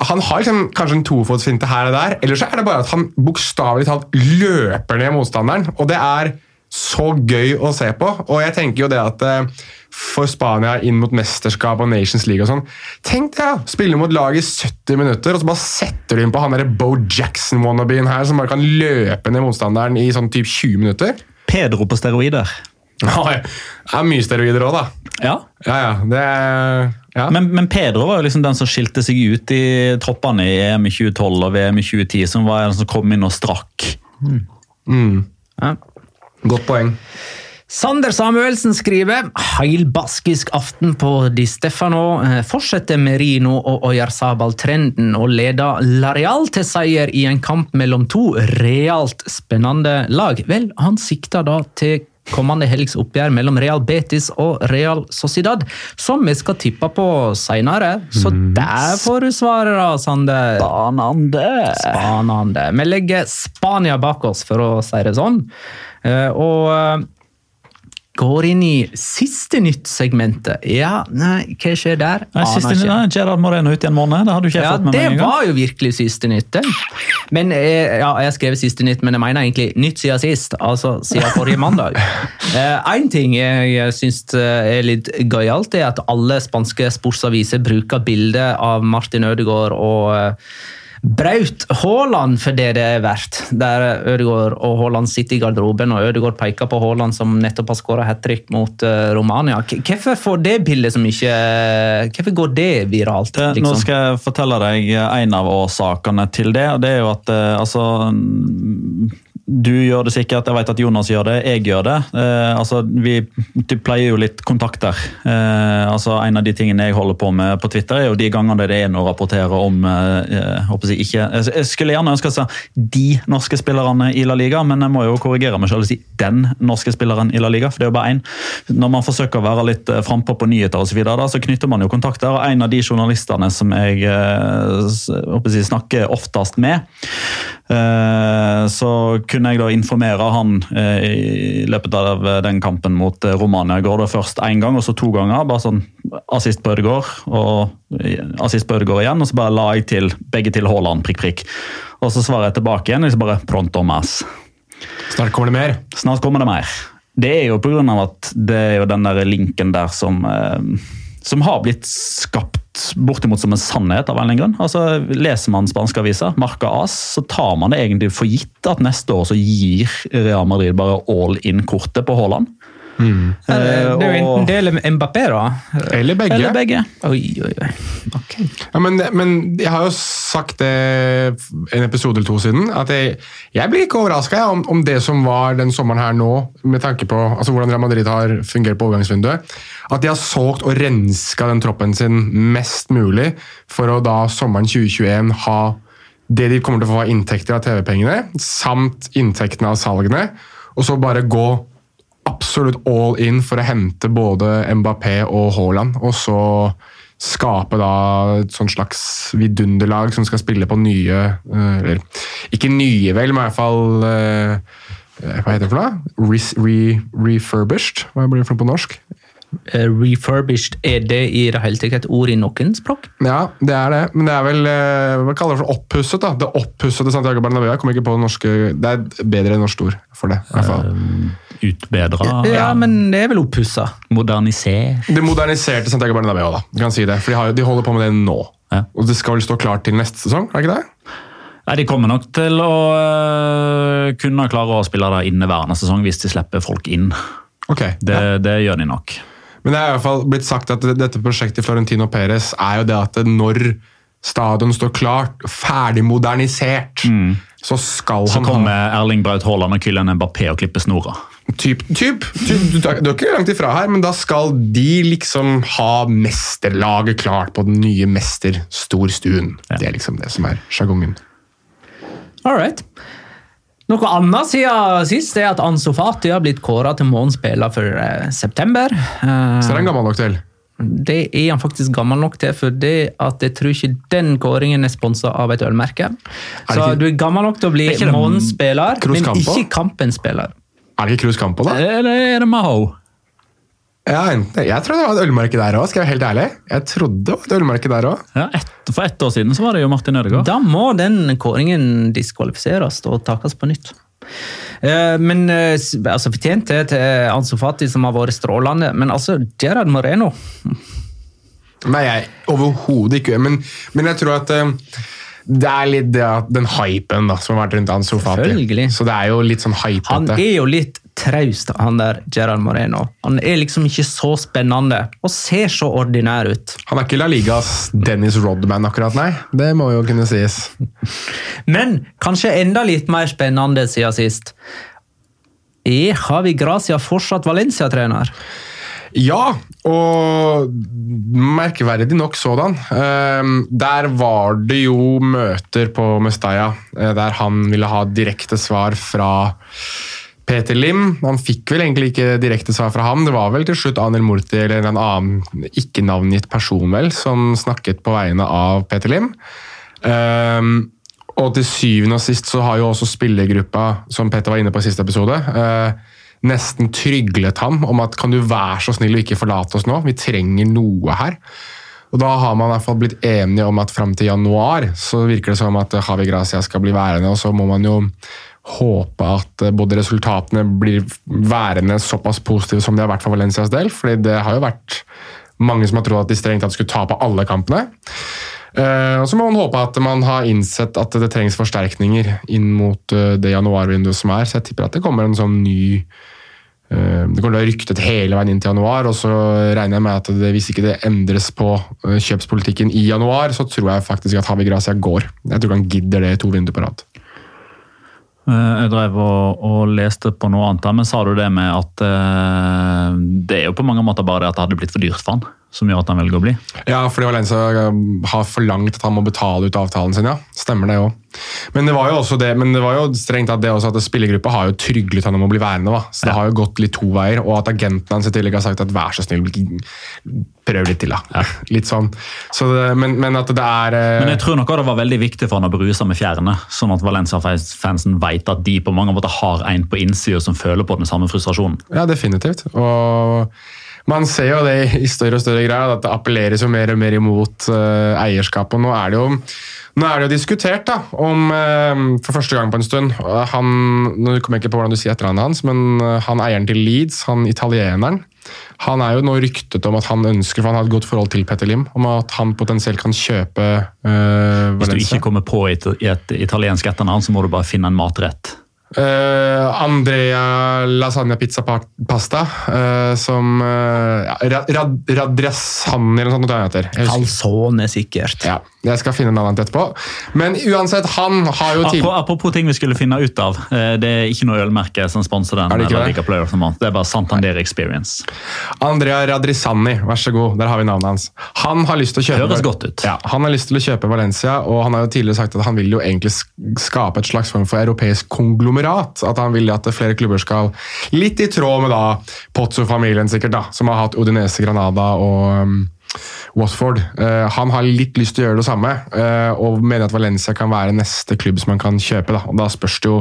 han har liksom kanskje en tofotsfinte her og der, eller så er det bare at han bokstavelig talt løper ned motstanderen. Og det er så gøy å se på. Og jeg tenker jo det at eh, for Spania inn mot mesterskap og Nations League og sånn Tenk deg ja, spille mot lag i 70 minutter, og så bare setter du inn på han der Bo Jackson-wannabeen her, som bare kan løpe ned motstanderen i sånn typ 20 minutter. Pedro på steroider. Ja, det er mye steroider òg, da. Ja. Ja, ja, det er, ja. Men, men Pedro var jo liksom den som skilte seg ut i troppene i EM i 2012 og VM i 2010, som var den som kom inn og strakk. Ja. Godt poeng. Sander Samuelsen skriver heilbaskisk aften på Di Stefano. Eh, Fortsetter Merino og Oyarzabal trenden og leder Lareal til seier i en kamp mellom to realt spennende lag. Vel, han sikter da til kommende helgs oppgjør mellom Real Betis og Real Sociedad, som vi skal tippe på seinere. Så der får du svaret, da, Sander. Spanende. Spanende. Vi legger Spania bak oss, for å si det sånn. Eh, Og går inn i siste nytt-segmentet. Ja, nei, hva skjer der? Nei, siste, ikke. nei, Gerard Moreno ut i en måned. Det hadde du ikke Ja, fått med det meg engang. var jo virkelig siste nytt. Men eh, ja, Jeg har skrevet siste nytt, men jeg mener egentlig nytt siden sist. Altså siden forrige mandag. Én ting jeg syns er litt gøyalt, er at alle spanske sportsaviser bruker bilde av Martin Ødegaard og eh, Braut Haaland for det det er verdt. Der Ødegaard og Haaland sitter i garderoben, og Ødegaard peker på Haaland som nettopp har skåra hat trick mot eh, Romania. Hvorfor får det bildet som ikke Hvorfor går det viralt? Liksom? Nå skal jeg fortelle deg en av årsakene til det. og det er jo at eh, altså, Du gjør det sikkert, jeg vet at Jonas gjør det, jeg gjør det. Eh, altså, vi pleier jo litt kontakter. Eh, altså, en av de tingene jeg holder på med på Twitter, er jo de gangene det er noe å rapportere om eh, håper jeg, ikke, jeg, skulle gjerne ønske å si de norske spillerne i La Liga, men jeg må jo korrigere meg selv og si den norske spilleren i La Liga, for det er jo bare én. Når man forsøker å være litt eh, frampå på nyheter og så, videre, så knytter man jo kontakter. og En av de journalistene som jeg eh, håper jeg, snakker oftest med, eh, så kunne jeg da informere han eh, i løpet av den kampen mot eh, Romania går. Det først én gang, og så to ganger. bare sånn Assist på Ødegaard og eh, assist på Ødegaard igjen, og så bare la jeg til begge til Haaland, prikk, prikk. Og så svarer jeg tilbake igjen, og så bare pronto mas. Snart kommer det mer. Snart kommer det mer. Det er jo pga. at det er jo den der linken der som, eh, som har blitt skapt bortimot som en sannhet av en eller grunn. Altså, Leser man spanske aviser, Marca AS, så tar man det egentlig for gitt at neste år så gir Real Madrid bare all in-kortet på Haaland. Det er jo Eh, enten det eller Mbappé, da. Eller begge. Eller begge. Oi, oi, oi. Okay. Ja, men, men jeg har jo sagt det en episode eller to siden, at jeg, jeg blir ikke overraska om, om det som var den sommeren her nå, med tanke på altså, hvordan Real Madrid har fungert på overgangsvinduet, at de har solgt og renska den troppen sin mest mulig for å da sommeren 2021 ha det de kommer til å få av inntekter av TV-pengene, samt inntektene av salgene, og så bare gå absolutt all in for å hente både Mbappé og Haaland, og så skape da et sånn slags vidunderlag som skal spille på nye eh, Eller ikke nye, vel, men i hvert fall eh, Hva heter det for noe? Re, re, refurbished? Hva blir det for noe på norsk? Eh, Refurbished, er det i det hele tatt et ord i noen språk? Ja, det er det. Men det er vel eh, Hva kaller det for oppusset? da? Det oppussede Santiago Bernabeu. Jeg kom ikke på det norske Det er bedre bedre norsk ord for det. i hvert fall. Utbedra, Ja, men det er vel oppussa. Modernisert. Det moderniserte Santiago Bernabeu, da. Du kan si det. For de, har, de holder på med det nå. Ja. Og det skal vel stå klart til neste sesong? er det ikke det? Nei, De kommer nok til å uh, kunne klare å spille det inneværende sesong hvis de slipper folk inn. Okay, Det, Ja. det gjør de nok. Men det er i hvert fall blitt sagt at dette prosjektet Florentino Perez er jo det at når stadion står klart, ferdig modernisert, så skal Så han kommer Erling Braut Haaland og Kylian Mbappé og klipper snora. Typ, typ, typ, du, er- du er ikke langt ifra her, men da skal de liksom ha mesterlaget klart på den nye mester-storstuen. Det er liksom det som er sjargongen. All right. Noe annet siden sist er at Ansu Fati har blitt kåra til månedens spiller for eh, september. Eh, Så den er en gammel nok til. det er han faktisk gammel nok til, for det at jeg tror ikke den kåringen er sponsa av et ølmerke. Så ikke- du er gammel nok til å bli Er månedens spiller, men ikke kampens spiller. Er det ikke Cruz Campo, da? Eller er det Maho? Ja, jeg tror det var et ølmerke der òg, skal jeg være helt ærlig. Jeg trodde det var et ølmarked der òg. Ja, et, for ett år siden så var det jo Martin Ødegaard. Da må den kåringen diskvalifiseres og takes på nytt. Eh, Men eh, altså, fortjent det til Ansu Fati, som har vært strålende. Men altså, Gerard Moreno Nei, jeg overhodet ikke. Men, men jeg tror at eh, det er litt det den hypen da, som har vært rundt Ansu Fati. Så det er jo litt sånn Han er jo litt traust, han der Gerard Moreno. Han er liksom ikke så spennende og ser så ordinær ut. Han er ikke La Ligas Dennis Rodman akkurat, nei. Det må jo kunne sies. Men kanskje enda litt mer spennende siden sist. Er Javi Gracia fortsatt Valencia-trener? Ja, og merkverdig nok sådan. Ehm, Der var det jo møter på Mestalla eh, der han ville ha direkte svar fra Peter Lim. Han fikk vel egentlig ikke direkte svar fra ham. Det var vel til slutt Anil Murti eller en annen ikke-navngitt person vel, som snakket på vegne av Peter Lim. Um, og til syvende og sist så har jo også spillergruppa, som Petter var inne på i siste episode, uh, nesten tryglet ham om at kan du være så snill å ikke forlate oss nå, vi trenger noe her. Og Da har man i hvert fall blitt enige om at fram til januar så virker det som at Javi Gracia skal bli værende, og så må man jo håpe at eh, både resultatene blir værende såpass positive som de har vært for Valencias del, fordi det har jo vært mange som har trodd at de strengt tatt skulle tape alle kampene. Eh, og så må man håpe at man har innsett at det trengs forsterkninger inn mot eh, det januarvinduet som er. Så jeg tipper at det kommer en sånn ny Det kommer til å være ryktet hele veien inn til januar, og så regner jeg med at det, hvis ikke det endres på kjøpspolitikken i januar, så tror jeg faktisk at Havi Gracia går. Jeg tror ikke han gidder det i to vinduer på rad. Eh, Jeg drev og, og leste på noe annet, men sa du det med at eh, det er jo på mange måter bare det at det hadde blitt for dyrt for han, som gjør at han velger å bli? Ja, fordi Valencia eh, har forlangt at han må betale ut avtalen sin, ja. Stemmer det òg. Men det var jo også det, men det var jo strengt at det også at spillergruppa har jo tryglet han om å bli værende. Va? Så det har jo gått litt to veier, og at agenten hans i tillegg har sagt at vær så snill, prøv litt til, da. Litt sånn. Så det, men, men at det er eh, Men jeg tror nok det var veldig viktig for han å bruse med fjærene, sånn at Valencia-fansen vet at de på mange måter har en på innsida som føler på den samme frustrasjonen. Ja, definitivt. Og man ser jo det i større og større grad, at det appelleres jo mer og mer imot uh, eierskap. Og nå er det jo nå er det jo diskutert da, om, eh, for første gang på en stund uh, han, Nå kommer jeg ikke på hvordan du sier etternavnet hans, men han eieren til Leeds, han italieneren, han er jo nå ryktet om at han ønsker, for han har et godt forhold til Petter Lim, om at han potensielt kan kjøpe uh, Hvis du ikke kommer på et, et italiensk etternavn, så må du bare finne en matrett. Eh, Andrea Lasagna Pizza Pasta, uh, som uh, ja, Rad, Radrasani eller noe sånt. Calzone, sikkert. Ja, jeg skal finne navnet etterpå. Men uansett, han har jo til... Apropos, ting vi skulle finne ut av. eh, Det er ikke noe ølmerke som sponser den. Er det ikke eller det? The Month. Det er bare Santander Experience. Andrea Radrisani, vær så god. Der har vi navnet hans. Han har lyst til å kjøpe Høres godt ut. Ja, han har lyst til å kjøpe Valencia, og han har jo tidligere sagt at han vil jo egentlig skape et slags form for europeisk konglomerat. At han vil at flere klubber skal Litt i tråd med da Pozzo-familien, sikkert, da, som har hatt Odinese Granada og um, Watford. Eh, han har litt lyst til å gjøre det samme, eh, og mener at Valencia kan være neste klubb som han kan kjøpe. Da, og da spørs det jo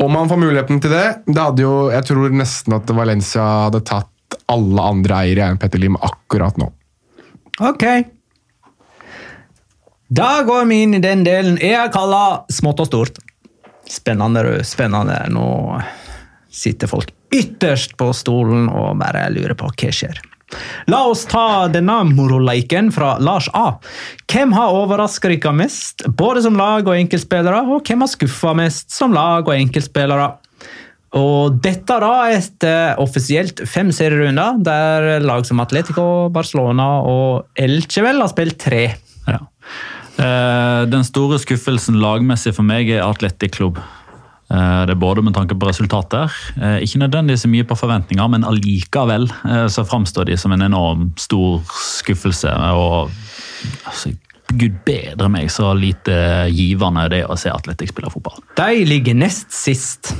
om han får muligheten til det. det hadde jo, jeg tror nesten at Valencia hadde tatt alle andre eiere enn Petter Lim akkurat nå. Ok. Da går vi inn i den delen jeg kaller smått og stort. Spennende, du. Spennende. Nå sitter folk ytterst på stolen og bare lurer på hva skjer. La oss ta denne moroleiken fra Lars A. Hvem har overraska dere mest, både som lag og enkeltspillere, og hvem har skuffa mest som lag og enkeltspillere? Og dette da etter offisielt fem serierunder, der lag som Atletico, Barcelona og Elche har spilt tre. Ja. Eh, Den store skuffelsen lagmessig for meg er Atletic Klubb. Eh, Det er både med tanke på resultater, eh, ikke nødvendigvis mye på forventninger, men allikevel eh, så framstår de som en enorm stor skuffelse. og altså, Gud bedre meg så lite givende det å se Atletic spille fotball. De ligger nest sist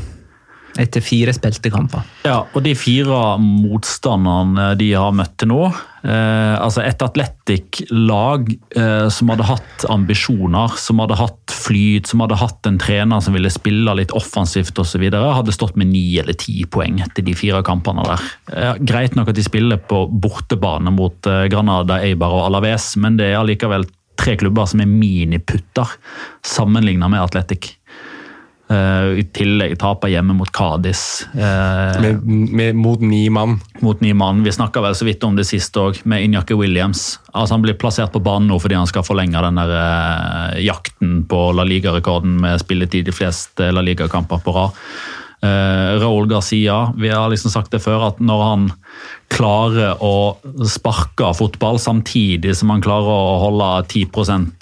etter fire spilte kamper. Ja, og de fire motstanderne de har møtt til nå eh, Altså et Atletic-lag eh, som hadde hatt ambisjoner, som hadde hatt flyt, som hadde hatt en trener som ville spille litt offensivt osv., hadde stått med ni eller ti poeng etter de fire kampene der. Eh, greit nok at de spiller på bortebane mot eh, Granada, Eibar og Alaves, men det er allikevel tre klubber som er miniputter sammenlignet med Atletic. Eh, I tillegg taper hjemme mot Kadis. eh, Med, med, mot ni mann. mot ni mann. Vi snakka vel så vidt om det sist òg, med Injaki Williams. Altså Han blir plassert på banen nå fordi han skal forlenge den der eh, jakten på La Liga-rekorden med spilletid i flest eh, La Liga-kamper på rad. Eh, Raúl Garcia, vi har liksom sagt det før, at når han klarer å sparke fotball samtidig som han klarer å holde 10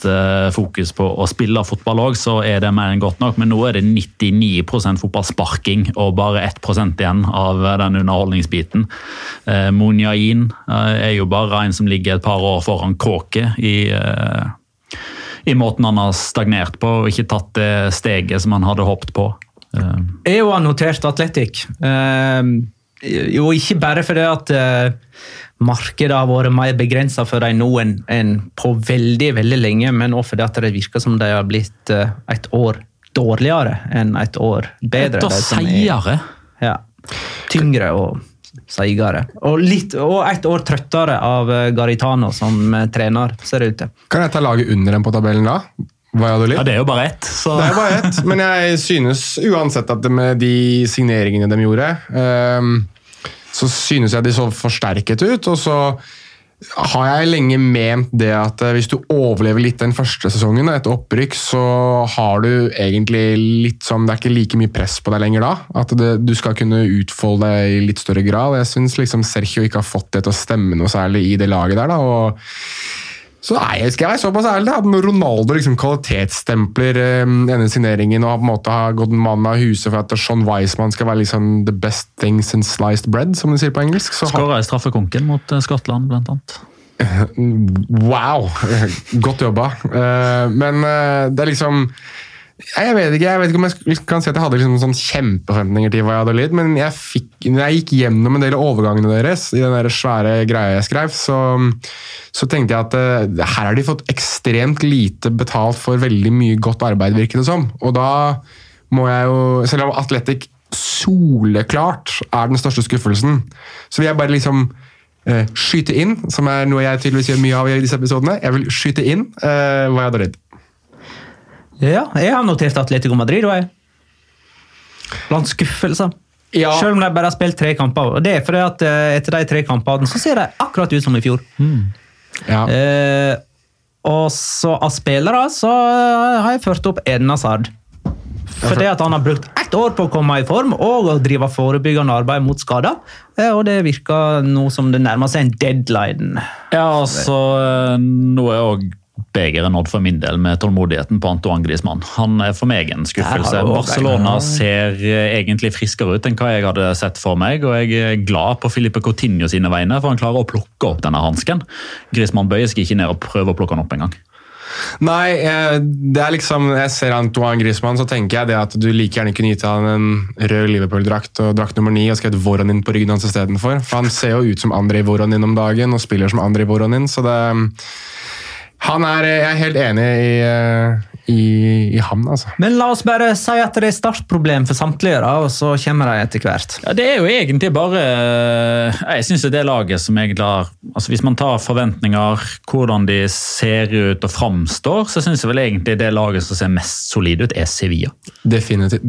eh, fokus på å spille fotball òg, så er det mer enn godt nok. Men nå er det 99% fotballsparking og bare 1% igjen av den underholdningsbiten. Eh, Munyain er jo bare en som ligger et par år foran Kåke i i måten han har stagnert på og ikke tatt det steget som han hadde håpet på. Eh, Jeg har notert Atletic. Eh, jo, ikke bare fordi at eh, markedet har vært mer begrensa for dem nå enn på veldig veldig lenge, men også fordi at det virker som de har blitt et år dårligere enn et år bedre. Et år er- seigere. Ja. Tyngre og seigere. Og, litt, og et år trøttere av Garitano som trener, ser det ut til. Kan jeg ta laget under dem på tabellen da? Ja, det er jo bare ett. Så. Det er bare ett, men jeg synes uansett at med de signeringene de gjorde, ehm, så synes jeg de så forsterket ut. Og så har jeg lenge ment det at eh, hvis du overlever litt den første sesongen, et opprykk, så har du egentlig litt sånn Det er ikke like mye press på deg lenger da. At det, du skal kunne utfolde deg i litt større grad. Jeg syns liksom Sergio ikke har fått det til å stemme noe særlig i det laget der. da, og så nei, skal jeg være såpass ærlig at Ronaldo liksom kvalitetsstempler eh, denne signeringen og har på en måte har gått mann av huset for at Sean Wiseman skal være liksom the best thing since sliced bread, som de sier på engelsk, Skåra i straffekonken mot eh, Skottland, blant annet. Wow! Godt jobba. Eh, Men det er liksom jeg vet ikke jeg vet ikke om jeg kan si at jeg hadde liksom sånn kjempeforventninger til Valladolid, men jeg, fikk, når jeg gikk gjennom en del av overgangene deres, i den der svære greia jeg skrev, så, så tenkte jeg at uh, her har de fått ekstremt lite betalt for veldig mye godt arbeid, virker det som. Og da må jeg jo Selv om Atletic soleklart er den største skuffelsen, så vil jeg bare liksom uh, skyte inn, som er noe jeg tydeligvis gjør mye av i disse episodene. Jeg vil skyte inn eh, Valladolid. Ja, jeg har notert Atletico Madrid. Og jeg. Blant skuffelser. Ja. Selv om de bare har spilt tre kamper. Og det er fordi at eh, etter de tre kampene så ser de akkurat ut som i fjor. Ja. Eh, og så av spillere så eh, har jeg ført opp Eden Hazard. Fordi at han har brukt ett år på å komme i form og å drive forebyggende arbeid mot skader. Eh, og det virker nå som det nærmer seg en deadline. Ja, altså Nå er òg begeret nådd for min del med tålmodigheten på Antoine Griezmann. Han er for meg en skuffelse. Barcelona ser eh, egentlig friskere ut enn hva jeg hadde sett for meg, og jeg er glad på Filipe Coutinho sine vegne, for han klarer å plukke opp denne hansken. Griezmann bøyer seg ikke ned og prøver å plukke den opp engang. Nei, eh, det er liksom jeg ser Antoine Griezmann, så tenker jeg det at du like gjerne kunne gitt han en rød Liverpool-drakt og drakt nummer ni og skrevet Voronin på ryggen hans istedenfor. For han ser jo ut som Andrej Voronin om dagen og spiller som Andrej Voronin, så det han er, Jeg er helt enig i, eh, i, i ham, altså. Men la oss bare si at det er startproblem for samtlige, da, og så kommer de etter hvert. Ja, Det er jo egentlig bare eh, Jeg syns det er laget som egentlig har altså Hvis man tar forventninger, hvordan de ser ut og framstår, så syns jeg vel egentlig det laget som ser mest solid ut, er Sevilla. Definitivt.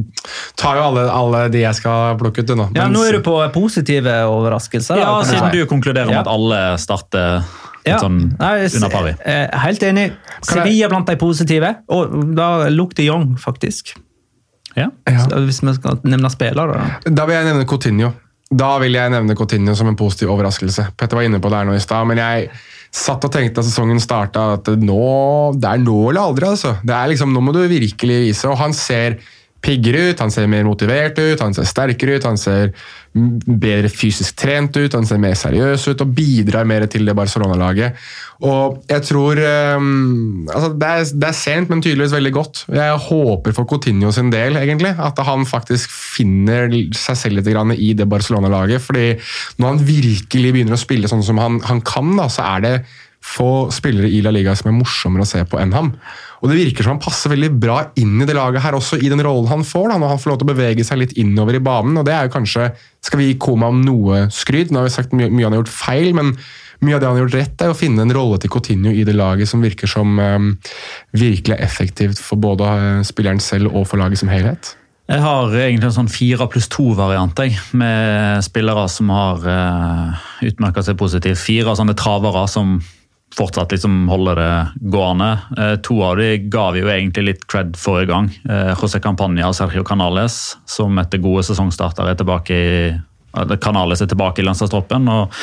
Tar jo alle, alle de jeg skal plukke ut, du nå. Ja, Men- Nå er du på positive overraskelser. Ja, da, Siden si. du konkluderer med Ja. at alle starter litt Ja. sånn Nei, under pari. eh, Helt enig. Sevilla blant de positive, og da lukter de Jong, faktisk. Ja. Ja. Så Hvis vi skal nevne spillere. da. Da vil jeg nevne Coutinho. Da vil jeg nevne Coutinho som en positiv overraskelse. Petter var inne på det her nå i stad, men jeg satt og tenkte da sesongen starta at nå, det er nå eller aldri. altså. Det er liksom, Nå må du virkelig vise. Og han ser piggere ut, han ser mer motivert ut, han ser sterkere ut, han ser bedre fysisk trent ut, han ser mer seriøs ut og bidrar mer til det Barcelona-laget. Og jeg tror um, altså det, er, det er sent, men tydeligvis veldig godt. Jeg håper for Coutinho sin del egentlig, at han faktisk finner seg selv litt i det Barcelona-laget. fordi når han virkelig begynner å spille sånn som han, han kan, da, så er det få spillere i La Liga som er morsommere å se på enn ham. Og Det virker som han passer veldig bra inn i det laget her også, i den rollen han får. da, Når han får lov til å bevege seg litt innover i banen. og det er jo kanskje, Skal vi gi om noe skryt? Nå har vi sagt mye, mye han har gjort feil, men mye av det han har gjort rett, er å finne en rolle til Coutinho i det laget som virker som um, virkelig effektivt for både eh, spilleren selv og for laget som helhet. Jeg har egentlig en sånn fire pluss to-variant med spillere som har uh, utmerka seg positivt. Fire sånne travere som fortsatt liksom holder det gående. Eh, to av de ga vi jo egentlig litt cred forrige gang. Eh, José Campagna og Sergio Canales, som etter gode sesongstarter er tilbake i eller Canales er tilbake i landslagstroppen, og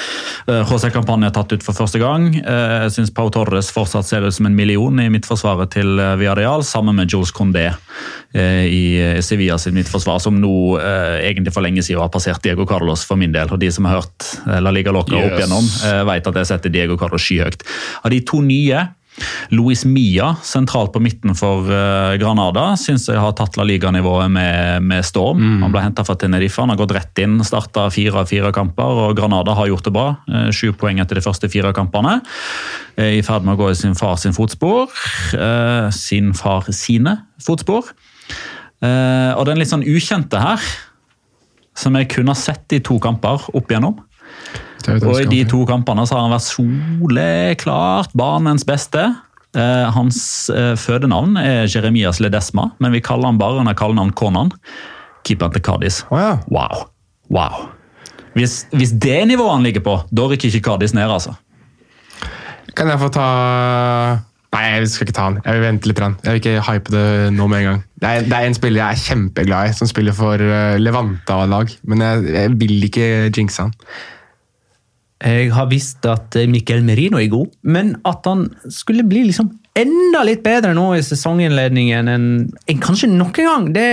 HC-kampanjen er tatt ut for første gang. Eh, Jeg syns Pau Torres fortsatt ser ut som en million i midtforsvaret til eh, Villarreal, sammen med Jules Condé eh, i eh, Sevilla sitt midtforsvar, som nå eh, egentlig for lenge siden har passert Diego Carlos for min del. Og de som har hørt eh, La Liga Loca opp igjennom, eh, vet at jeg setter Diego Carlos skyhøyt. Av de to nye Luis Mia, sentralt på midten for eh, Granada, syns jeg har tatt La Liga-nivået med, med storm. Han ble henta fra Tenerife, han har gått rett inn, starta fire av fire kamper, og Granada har gjort det bra. Eh, Sju poeng etter de første fire kampene. I ferd med å gå i sin far sin fotspor. eh, Sin far sine fotspor. Og den litt sånn ukjente her, som jeg kun har sett i to kamper opp igjennom. Det er jo det Og i de to kampene så har han vært soleklart banens beste. Eh, hans eh, fødenavn er Jeremias Ledesma, men vi kaller han bare under kallenavn Konan. Keeperen til Cádiz. Oh, ja. Wow. wow. Hvis, hvis det nivået han ligger på, da rykker ikke Cádiz ned, altså. Kan jeg få ta Nei, jeg skal ikke ta han. Jeg vil vente litt. Jeg vil ikke hype det nå med en gang. Det er, det er en spiller jeg er kjempeglad i, som spiller for Levanta-lag, Men jeg, jeg vil ikke jinxe han. Jeg har visst at Miquel Merino er god, men at han skulle bli liksom enda litt bedre nå i sesonginnledningen enn enn kanskje noen gang, det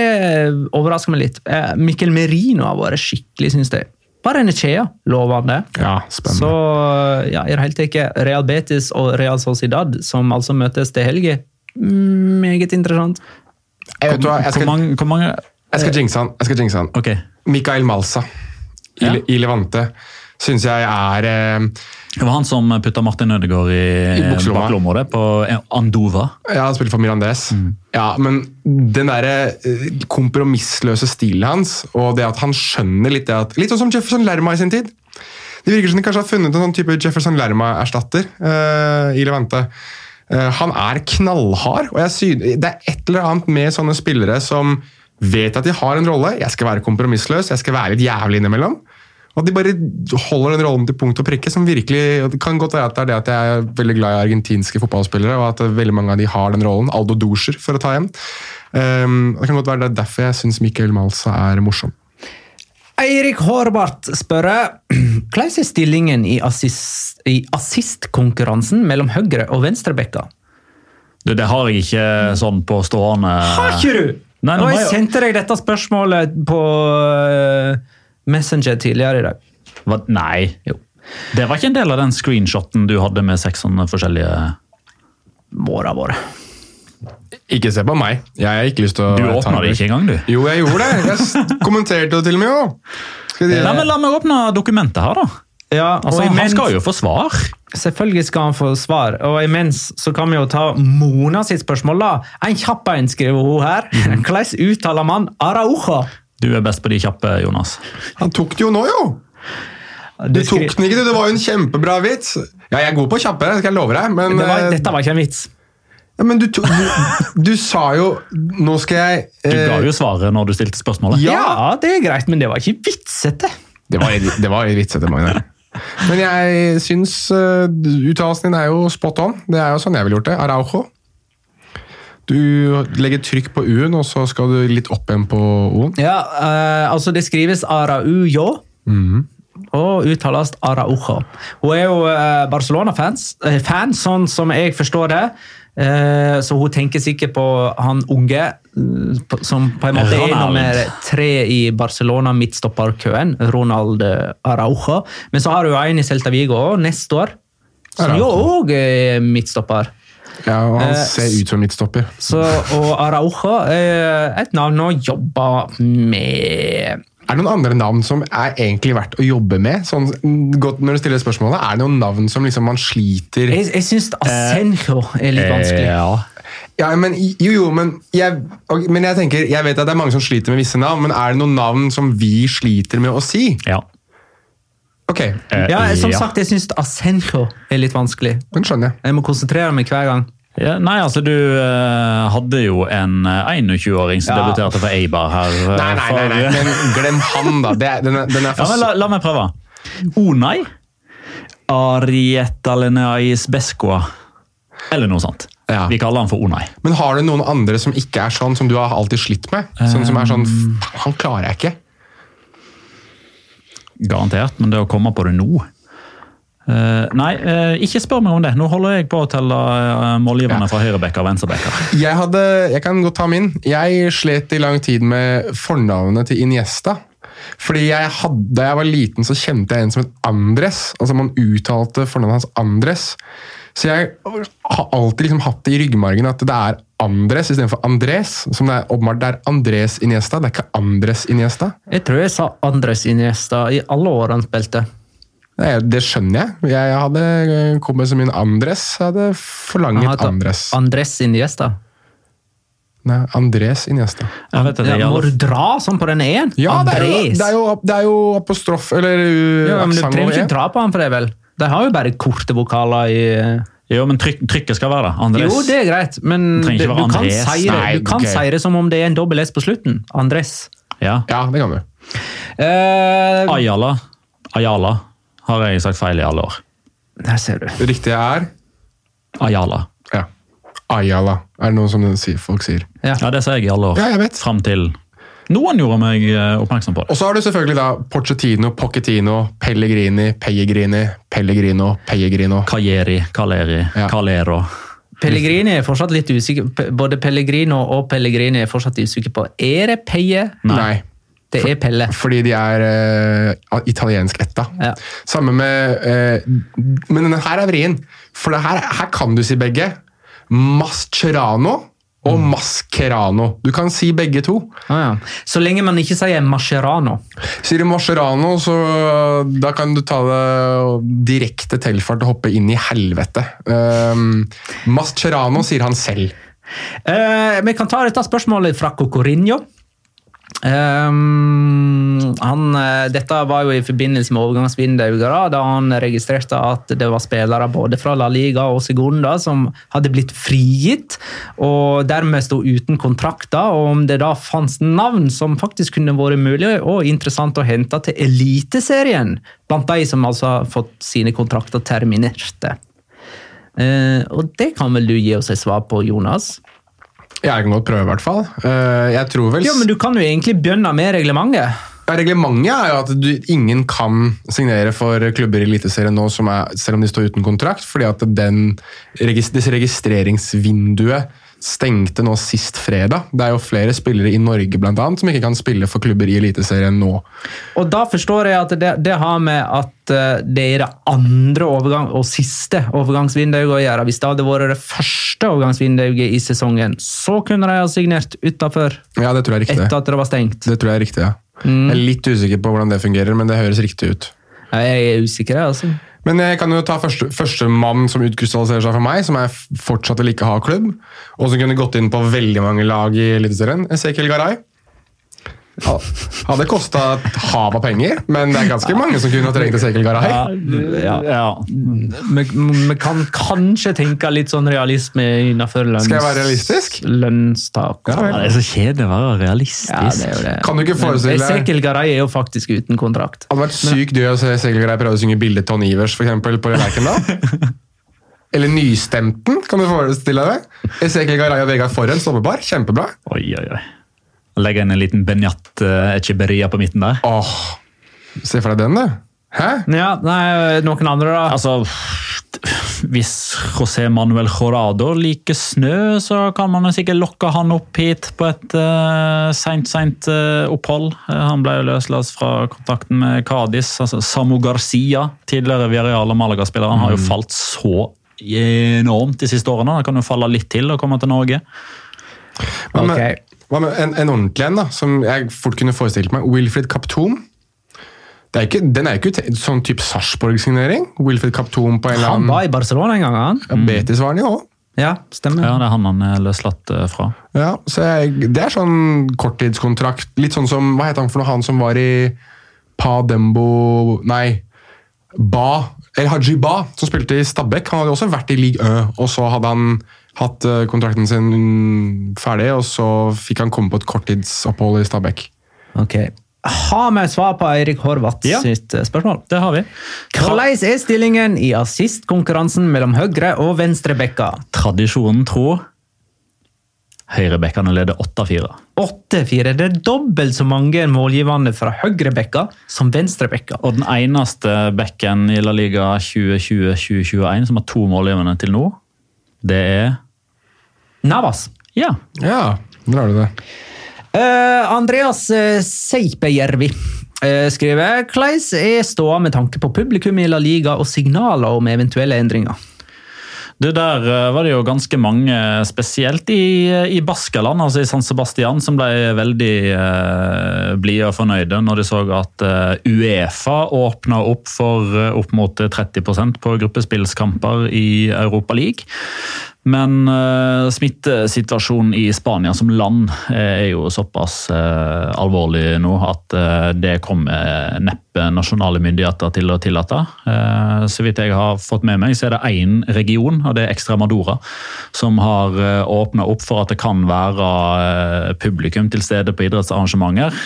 overrasker meg litt. Mikkel Miquel Merino har vært skikkelig, syns jeg. Bare en Echea, lovende. Ja, spennende. Så ja, i det hele tatt Real Betis og Real Sociedad, som altså møtes til helge. Mm, Meget interessant. Jeg vet hva, jeg Hvor skal, mange, hvor mange jeg skal jinxe han. Jeg skal jinxe han. Okay. Mikael Malsa i, Ja. i Levante syns jeg er eh, Det var han som putta Martin Ødegaard i, I bukselomma. baklomma på Andova. Ja, han spiller for Mirandes. Ja, men den der eh, kompromissløse stilen hans, og det at han skjønner litt det at Litt sånn som Jefferson Lerma i sin tid. Det virker som de kanskje har funnet en sånn type Jefferson Lerma-erstatter eh, i Levante. Eh, han er knallhard, og jeg synes, det er et eller annet med sånne spillere som vet at de har en rolle. Jeg skal være kompromissløs, jeg skal være litt jævlig innimellom. At de bare holder den rollen til punkt og prikke. som virkelig, Det kan godt være at det er det at jeg er veldig glad i argentinske fotballspillere, og at veldig mange av de har den rollen. Aldo doser for å ta igjen. Um, det kan godt være det er derfor jeg syns Mikael Malsa er morsom. Eirik Hårbart spør hvordan er stillingen i assist- i assistkonkurransen mellom høyre- og venstrebekka? Du, det har jeg ikke sånn på stående Har ikke du?! Nei, nå og jeg jeg- sendte deg dette spørsmålet på øh, Messenger tidligere i dag. Hva? Nei. Jo. Det var ikke en del av den screenshoten du hadde med seks sånne forskjellige Måra våre. Ikke se på meg. Jeg har ikke lyst til å Du åpna det ikke engang, du. Jo, jeg gjorde det. Jeg kommenterte det til og med. Jo. Skal de, Nei, men La meg åpne dokumentet her, da. Ja, Altså, og Han skal jo få svar. Selvfølgelig skal han få svar. Og imens så kan vi jo ta Mona sitt spørsmål. da. En kjapp en, skriver hun her. Mhm. Hvordan uttaler man Araujo? Du er best på de kjappe, Jonas. han tok det jo nå, jo! Du tok den ikke, du. Det var jo en kjempebra vits. Ja, jeg er god på kjappe, skal jeg love deg. Men, det var, eh, dette var ikke en vits. ja, men du, du, du sa jo Nå skal jeg Du eh, ga jo svaret når du stilte spørsmålet. Ja. Ja, det er greit, men det var ikke vitsete. Det var, det var vitsete, Magne. Men jeg syns uh, uttalelsen din er jo spot on. Det er jo sånn jeg ville gjort det. Araujo. Du legger trykk på U-en, og så skal du litt opp igjen på O-en. Ja, eh, altså det skrives Araujo. Mm. Og uttales Araujo. Hun er jo eh, Barcelona-fans, eh, fan, sånn som jeg forstår det. Eh, Så hun tenker sikkert på han unge, eh, som på en måte er nummer tre i Barcelona-midtstopperkøen, Ronald Araujo. Men så har hun en i Celta Vigo neste år, som jo òg er midtstopper. Ja, og Han Eh, ser ut som midtstopper. Så, og Araujo er et navn å jobbe med. Er det noen andre navn som er egentlig verdt å jobbe med? Sånn, godt når du stiller spørsmålet, Er det noen navn som liksom man sliter Jeg, jeg syns Asenjo er litt vanskelig. Eh, Ja. Ja, men Jo, jo, men jeg, og- men jeg tenker, jeg vet at det er mange som sliter med visse navn, men er det noen navn som vi sliter med å si? ja. Ok, Eh, Ja, som ja. sagt, jeg syns Asenjo er litt vanskelig. den skjønner jeg. Jeg må konsentrere meg hver gang. Ja, nei, altså du uh, hadde jo en uh, 21-åring som Ja. debuterte for Eibar her. Uh, Nei, nei, nei, nei, men glem han, da. Det, den, er, den er Ja, for men la, la meg prøve. Onai. Arietalenais Beskoa. Eller noe sånt. Ja. Vi kaller han for Onai. Men har du noen andre som ikke er sånn, som du har alltid slitt med? Sånn som er sånn Han klarer jeg ikke. Garantert, men det å komme på det nå Uh, Nei, uh, ikke spør meg om det. Nå holder jeg på å telle uh, målgiverne Ja. fra høyrebekker og venstrebekker. Jeg, hadde, jeg kan godt ta min. Jeg slet i lang tid med fornavnet til Iniesta. Fordi jeg hadde, Da jeg var liten, så kjente jeg en som het Andres. Altså Man uttalte fornavnet hans Andres. Så jeg har alltid liksom hatt det i ryggmargen at det er Andres istedenfor Andres. Som det er åpenbart det er Andres Iniesta, det er ikke Andres Iniesta. Jeg tror jeg sa Andres Iniesta i alle år han spilte. Det, er- det skjønner jeg. Jeg hadde kommet som min Andres, hadde forlanget hadde Andres. Andres Iniesta. Nei, Andres Iniesta. Jeg vet det, Ja, må du dra sånn på den e-en? Ja, det er, jo, Andres. det, er jo, det er jo apostrof eller uh, ja, men Du trenger ikke E. dra på han for det, vel? De har jo bare korte vokaler i Jo, men tryk, trykket skal være der. Andres. Jo, det er greit, men du, du, kan seire, si det, Nei, du kan okay. si det som om det er en dobbel S på slutten. Andres. Ja. Ja, det kan du. Uh, Ayala. Ayala har jeg sagt feil i alle år. der ser du. Det riktige er Ayala. ja. Ayala, er det noe som sier- folk sier. Ja. Ja, det sier jeg i alle år. Ja, jeg vet. Fram til noen gjorde meg eh, oppmerksom på det. Og så har du selvfølgelig da Pochettino, Pochettino, Pellegrini, Pellegrini, Pellegrino, Pellegrino. Calleri, Calleri, Ja. Calero. Pellegrini er fortsatt litt usikker. Både Pellegrino og Pellegrini er fortsatt usikre på Er det Peie? Nei. Det er Pelle. Fordi de er uh, italiensk etta. Ja. Samme med uh, Men denne her er vrien. For det her, her kan du si begge. Mascherano og Mascherano. Du kan si begge to. Ah, ja. Så lenge man ikke sier Mascherano. Sier du Mascherano, så da kan du ta det direkte tilfart og hoppe inn i helvete. Um, Mascherano sier han selv. Uh, vi kan ta dette spørsmålet fra Cocorinho. Um, han, eh, dette var jo i forbindelse med overgangsvinduet, da, han registrerte at det var spillere både fra La Liga og Segunda som hadde blitt frigitt, og dermed sto uten kontrakter. og Om det da fantes navn som faktisk kunne vært mulig og interessant å hente til Eliteserien, blant de som altså har fått sine kontrakter terminerte. Uh, og det kan vel du gi oss et svar på, Jonas? Jeg kan godt prøve, i hvert fall. Uh, jeg tror vel Ja, men Du kan jo egentlig begynne med reglementet. Ja, Reglementet er jo at du, ingen kan signere for klubber i Eliteserien nå, som er, selv om de står uten kontrakt, fordi at den, disse registreringsvinduet stengte nå sist fredag. Det er jo flere spillere i Norge blant annet, som ikke kan spille for klubber i Eliteserien nå. Og da forstår jeg at det, det har med at eh, det er det andre overgang og siste overgangsvinduet å gjøre. Hvis det hadde vært det første overgangsvinduet i sesongen, så kunne de ha signert utafor Ja, det tror jeg er riktig. etter at det var stengt. Det tror jeg er riktig, ja. Jeg er litt usikker på hvordan det fungerer, men det høres riktig ut. Jeg er usikker, altså. Men jeg kan jo ta første, første som utkrystalliserer seg for meg, som jeg fortsatt vil ikke ha klubb, og som kunne gått inn på veldig mange lag i Eliteserien. Ezekiel Garay. Ja, Hadde kosta et hav av penger, men det er ganske mange som kunne ha trengt Ezekiel Garay. Ja, ja. Vi, vi kan kanskje tenke litt sånn realisme innenfor lønns... Skal jeg være realistisk? Lønnstak. Ja. Det er så kjedelig å være realistisk. Ja, det er jo det. Kan du ikke forestille deg- Ezekiel Garay er jo faktisk uten kontrakt. Det hadde vært sykt gøy å se Ezekiel Garay prøve å synge bildet Ton Ivers for eksempel, på Lerkendal. Eller Nystemten, kan du forestille deg? Ezekiel Garay og Vegard Forhen, stoppepar. Kjempebra. Oi, oi, oi. Legge inn en liten Benjat uh, Echeberia på midten der. Åh, Se for deg den, du. Hæ? Ja, nei, noen andre, da? Altså, hvis José Manuel Jorado liker snø, så kan man sikkert lokke han opp hit på et uh, seint, seint uh, opphold. Han ble løslatt fra kontakten med Cádiz. Altså, Samu Garcia, tidligere Villarreal og Malaga-spiller, han har jo falt så enormt de siste årene. Han kan jo falle litt til og komme til Norge. Men, okay. Ok. Hva med en, en ordentlig en, da, som jeg fort kunne forestilt meg? Wilfred Kaptom. Det er ikke, den er ikke sånn type Sarpsborg-signering. Wilfred Kaptom på en eller annen Han var i Barcelona en gang, han. ja, Betis var han jo òg. Ja, stemmer. Ja, Det er han han er løslatt eh, fra. Ja, så jeg, det er sånn korttidskontrakt. Litt sånn som Hva het han for noe? Han som var i Pa Dembo Nei, Ba. El Haji Ba, som spilte i Stabæk. Han hadde også vært i league Ø, og så hadde han hatt eh, kontrakten sin ferdig, og så fikk han komme på et korttidsopphold i Stabæk. Okay. Har vi svar på Eirik Horvath Ja. sitt eh, spørsmål? Det har vi. Hvordan er stillingen i assistkonkurransen mellom høyre- og venstrebekka? Tradisjonen tro Høyrebekkene leder 8-4. 8-4. Det er dobbelt så mange målgivende fra høyrebekka som venstrebekka. Og den eneste bekken i La Liga 2020-2021 som har to målgivende til nå, det er Navas. Ja. Ja, der har du det. Uh, Andreas uh, Seipejärvi eh, skriver Kleis er ståa med tanke på publikum i La Liga og signaler om eventuelle endringer? Det der eh, var det jo ganske mange, spesielt i, i Baskaland, altså i San Sebastian, som ble veldig eh, blide og fornøyde når de så at eh, Uefa åpna opp for eh, opp mot 30% på gruppespillskamper i Europa League. Men uh, smittesituasjonen i Spania som land eh, er jo såpass uh, alvorlig nå at uh, det kommer neppe nasjonale myndigheter til å tillate. Så vidt jeg har fått med meg, så er det én region, og det er Extremadora, som har uh, åpna opp for at det kan være publikum til stede på idrettsarrangementer.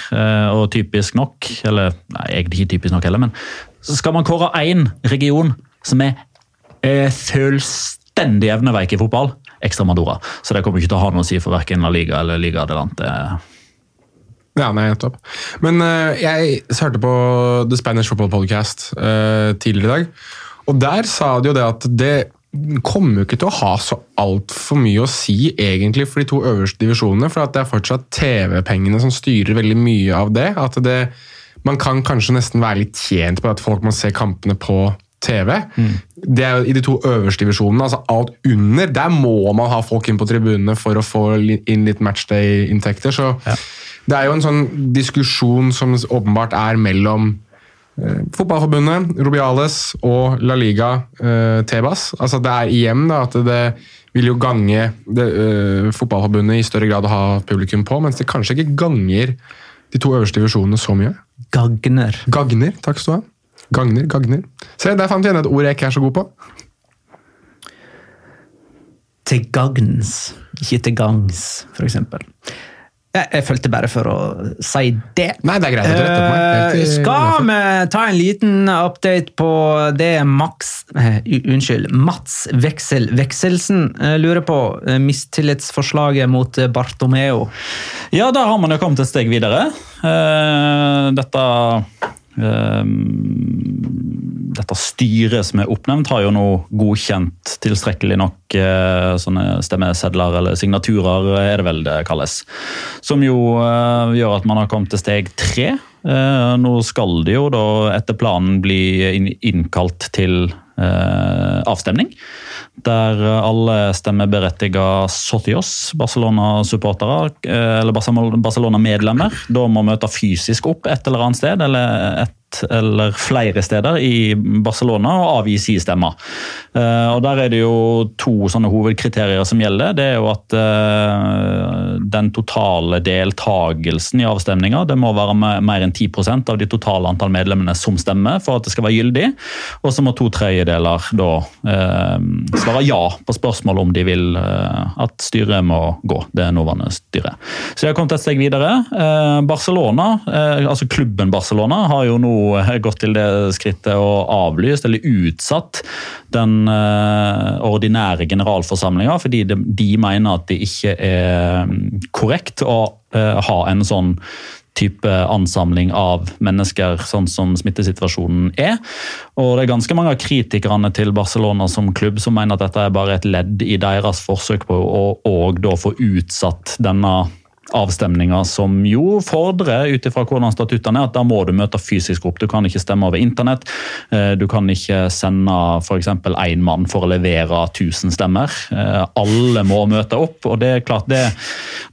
Og typisk nok, eller nei, egentlig ikke typisk nok heller, men så skal man kåre én region som er uh, fullstendig evneveik i fotball, Extremadura. Så det kommer ikke til å ha noe å si for verken La Liga eller Liga Adelante. Ja, nei, nettopp. Men uh, jeg hørte på The Spanish Football Podcast uh, tidligere i dag, og der sa de jo det at det kommer jo ikke til å ha så altfor mye å si egentlig for de to øverste divisjonene, for det er fortsatt TV-pengene som styrer veldig mye av det. At det, man kan kanskje nesten være litt tjent på at folk må se kampene på TV. Det er jo i de to øverste divisjonene, altså alt under, der må man ha folk inn på tribunene for å få inn litt matchday-inntekter. så det er jo en sånn diskusjon som åpenbart er mellom eh, Fotballforbundet, Rubiales og La Liga, eh, Tebas. Altså det er igjen da, at det vil jo gange det, eh, Fotballforbundet i større grad å ha publikum på, mens det kanskje ikke ganger de to øverste divisjonene så mye. Gagner. Gagner, takk skal du ha. Gagner, gagner. Se, der fant vi igjen et ord jeg ikke er så god på. Til gagns, ikke til gangs, for eksempel. Jeg, jeg følte bare for å si det. Nei, det er greit at du retter på Eh, Skal vi ta en liten update på det Max uh, Unnskyld, Mats Veksel Vekselsen uh, lurer på? eh, Mistillitsforslaget mot Bartomeo. Ja, da har man jo kommet et steg videre. Eh, dette dette styret som er oppnevnt, har jo nå godkjent tilstrekkelig nok eh, sånne stemmesedler, eller signaturer, er det vel det kalles. Som jo eh, gjør at man har kommet til steg tre. Eh, nå skal det jo da etter planen bli innkalt til avstemning. Der alle stemmeberettiga Sotios, eh, eller Barcelona- Barcelona-medlemmer, da må møte fysisk opp et eller annet sted, eller et eller flere steder i Barcelona og avgi si stemme. Eh, og Der er det jo to sånne hovedkriterier som gjelder. Det er jo at eh, den totale deltagelsen i avstemninga det må være me- mer enn 10 av de totale antall medlemmene som stemmer for at det skal være gyldig. Og så må to tredjedeler da eh, svare ja på spørsmålet om de vil at styret må gå. Det nåværende styret. Så de har kommet et steg videre. Barcelona, altså klubben Barcelona, har jo nå gått til det skrittet og avlyst eller utsatt den eh, ordinære generalforsamlinga, fordi de, de mener at det ikke er mm, korrekt å eh, ha en sånn type ansamling av mennesker, sånn som smittesituasjonen er. Og det er ganske mange av kritikerne til Barcelona som klubb som mener at dette er bare et ledd i deres forsøk på å og da få utsatt denne avstemninger som jo fordrer, ut ifra hvordan statuttene er, at da må du møte fysisk opp. Du kan ikke stemme over internett. Eh, du kan ikke sende f.eks. én mann for å levere 1000 stemmer. Eh, alle må møte opp. og det er klart det,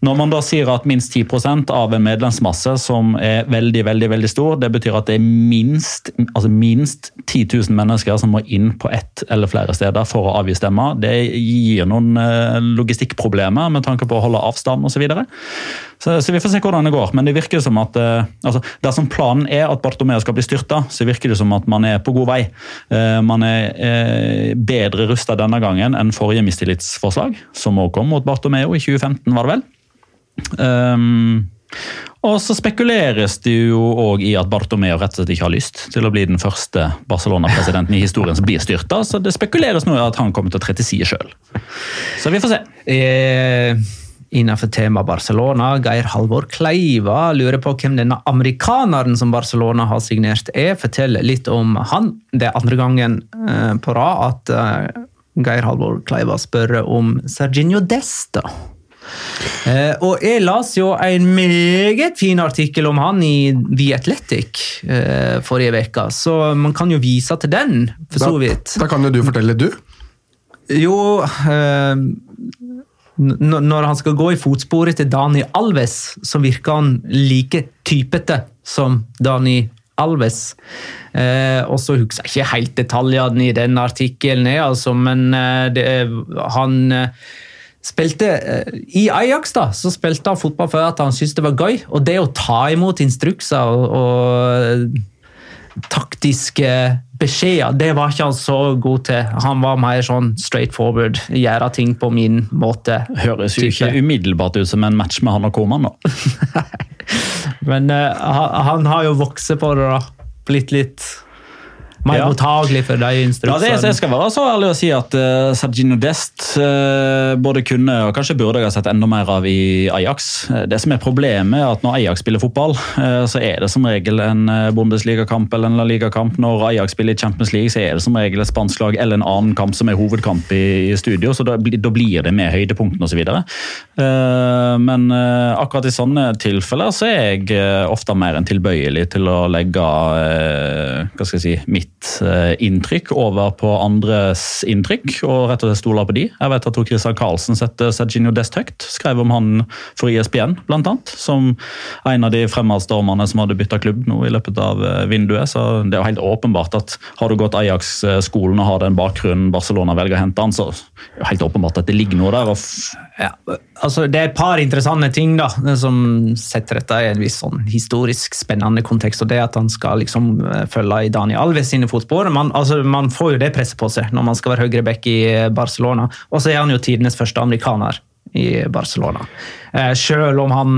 Når man da sier at minst 10% av en medlemsmasse som er veldig veldig, veldig stor, det betyr at det er minst, altså minst 10 000 mennesker som må inn på ett eller flere steder for å avgi stemmer. Det gir noen eh, logistikkproblemer med tanke på å holde avstand osv. Så, så, vi får se hvordan det går. Men det virker som at eh, altså, dersom planen er at Bartomeu skal bli styrta, så virker det som at man er på god vei. Eh, man er eh, bedre rusta denne gangen enn forrige mistillitsforslag, som òg kom mot Bartomeu i 2015, var det vel. Um, og så spekuleres det jo òg i at Bartomeu rett og slett ikke har lyst til å bli den første Barcelona-presidenten i historien som blir styrta, så det spekuleres nå i at han kommer til å tre til side sjøl. Så vi får se. Eh innenfor temaet Barcelona. Geir Halvor Kleiva lurer på hvem denne amerikaneren som Barcelona har signert er. Fortell litt om han. Det er andre gangen eh, på rad at eh, Geir Halvor Kleiva spør om Serginio Desta. Eh, og jeg las jo en meget fin artikkel om han i The Athletic forrige uke, så man kan jo vise til den, for så vidt. Da, da kan jo du fortelle, du. Jo når han skal gå i fotsporet til Dani Alves, så virker han like typete som Dani Alves. Eh, og så husker jeg ikke helt detaljene i den artikkelen, altså, men eh, det, han eh, spilte eh, I Ajax da, så spilte han fotball for at han syntes det var gøy. Og det å ta imot instrukser og, og taktiske beskjeder, det var ikke han så god til. Han var mer sånn straight forward, gjøre ting på min måte. Høres jo ikke umiddelbart ut som en match med han og Koman, da. Men uh, han har jo vokst på det, da. Blitt litt mer ja. mottagelig for de instruksene. Ja, jeg skal være så ærlig å si at uh, Sergino Dest uh, både kunne og kanskje burde jeg ha sett enda mer av i Ajax. Eh, det som er Problemet er at når Ajax spiller fotball, uh, så er det som regel en Bundesligakamp eller en La Liga-kamp. Når Ajax spiller i Champions League, så er det som regel et spansk lag eller en annen kamp som er hovedkamp i, i studio. så Da, da blir det med høydepunktene osv. Uh, men akkurat i sånne tilfeller så er jeg ofte mer enn tilbøyelig til å legge hva skal jeg si, mitt Eh, inntrykk over på andres inntrykk, og rett og slett stoler på de. Jeg vet at Christian Karlsen setter Serginio Dest høyt. Skrev om han for ISBN, blant annet. Som en av de fremadstormerne som hadde bytta klubb nå i løpet av eh, vinduet. Så det er jo helt åpenbart at har du gått Ajax-skolen og har den bakgrunnen Barcelona velger å hente han, så er det helt åpenbart at det ligger noe der. Ja, altså det er et par interessante ting da, som setter dette i en viss sånn historisk spennende kontekst. og Det at han skal liksom eh, følge i Daniel Alves sine fotspor. Man, altså, man får jo det presset på seg når man skal være høyreback i Barcelona. Og så er han jo tidenes første amerikaner i Barcelona. Eh, selv om han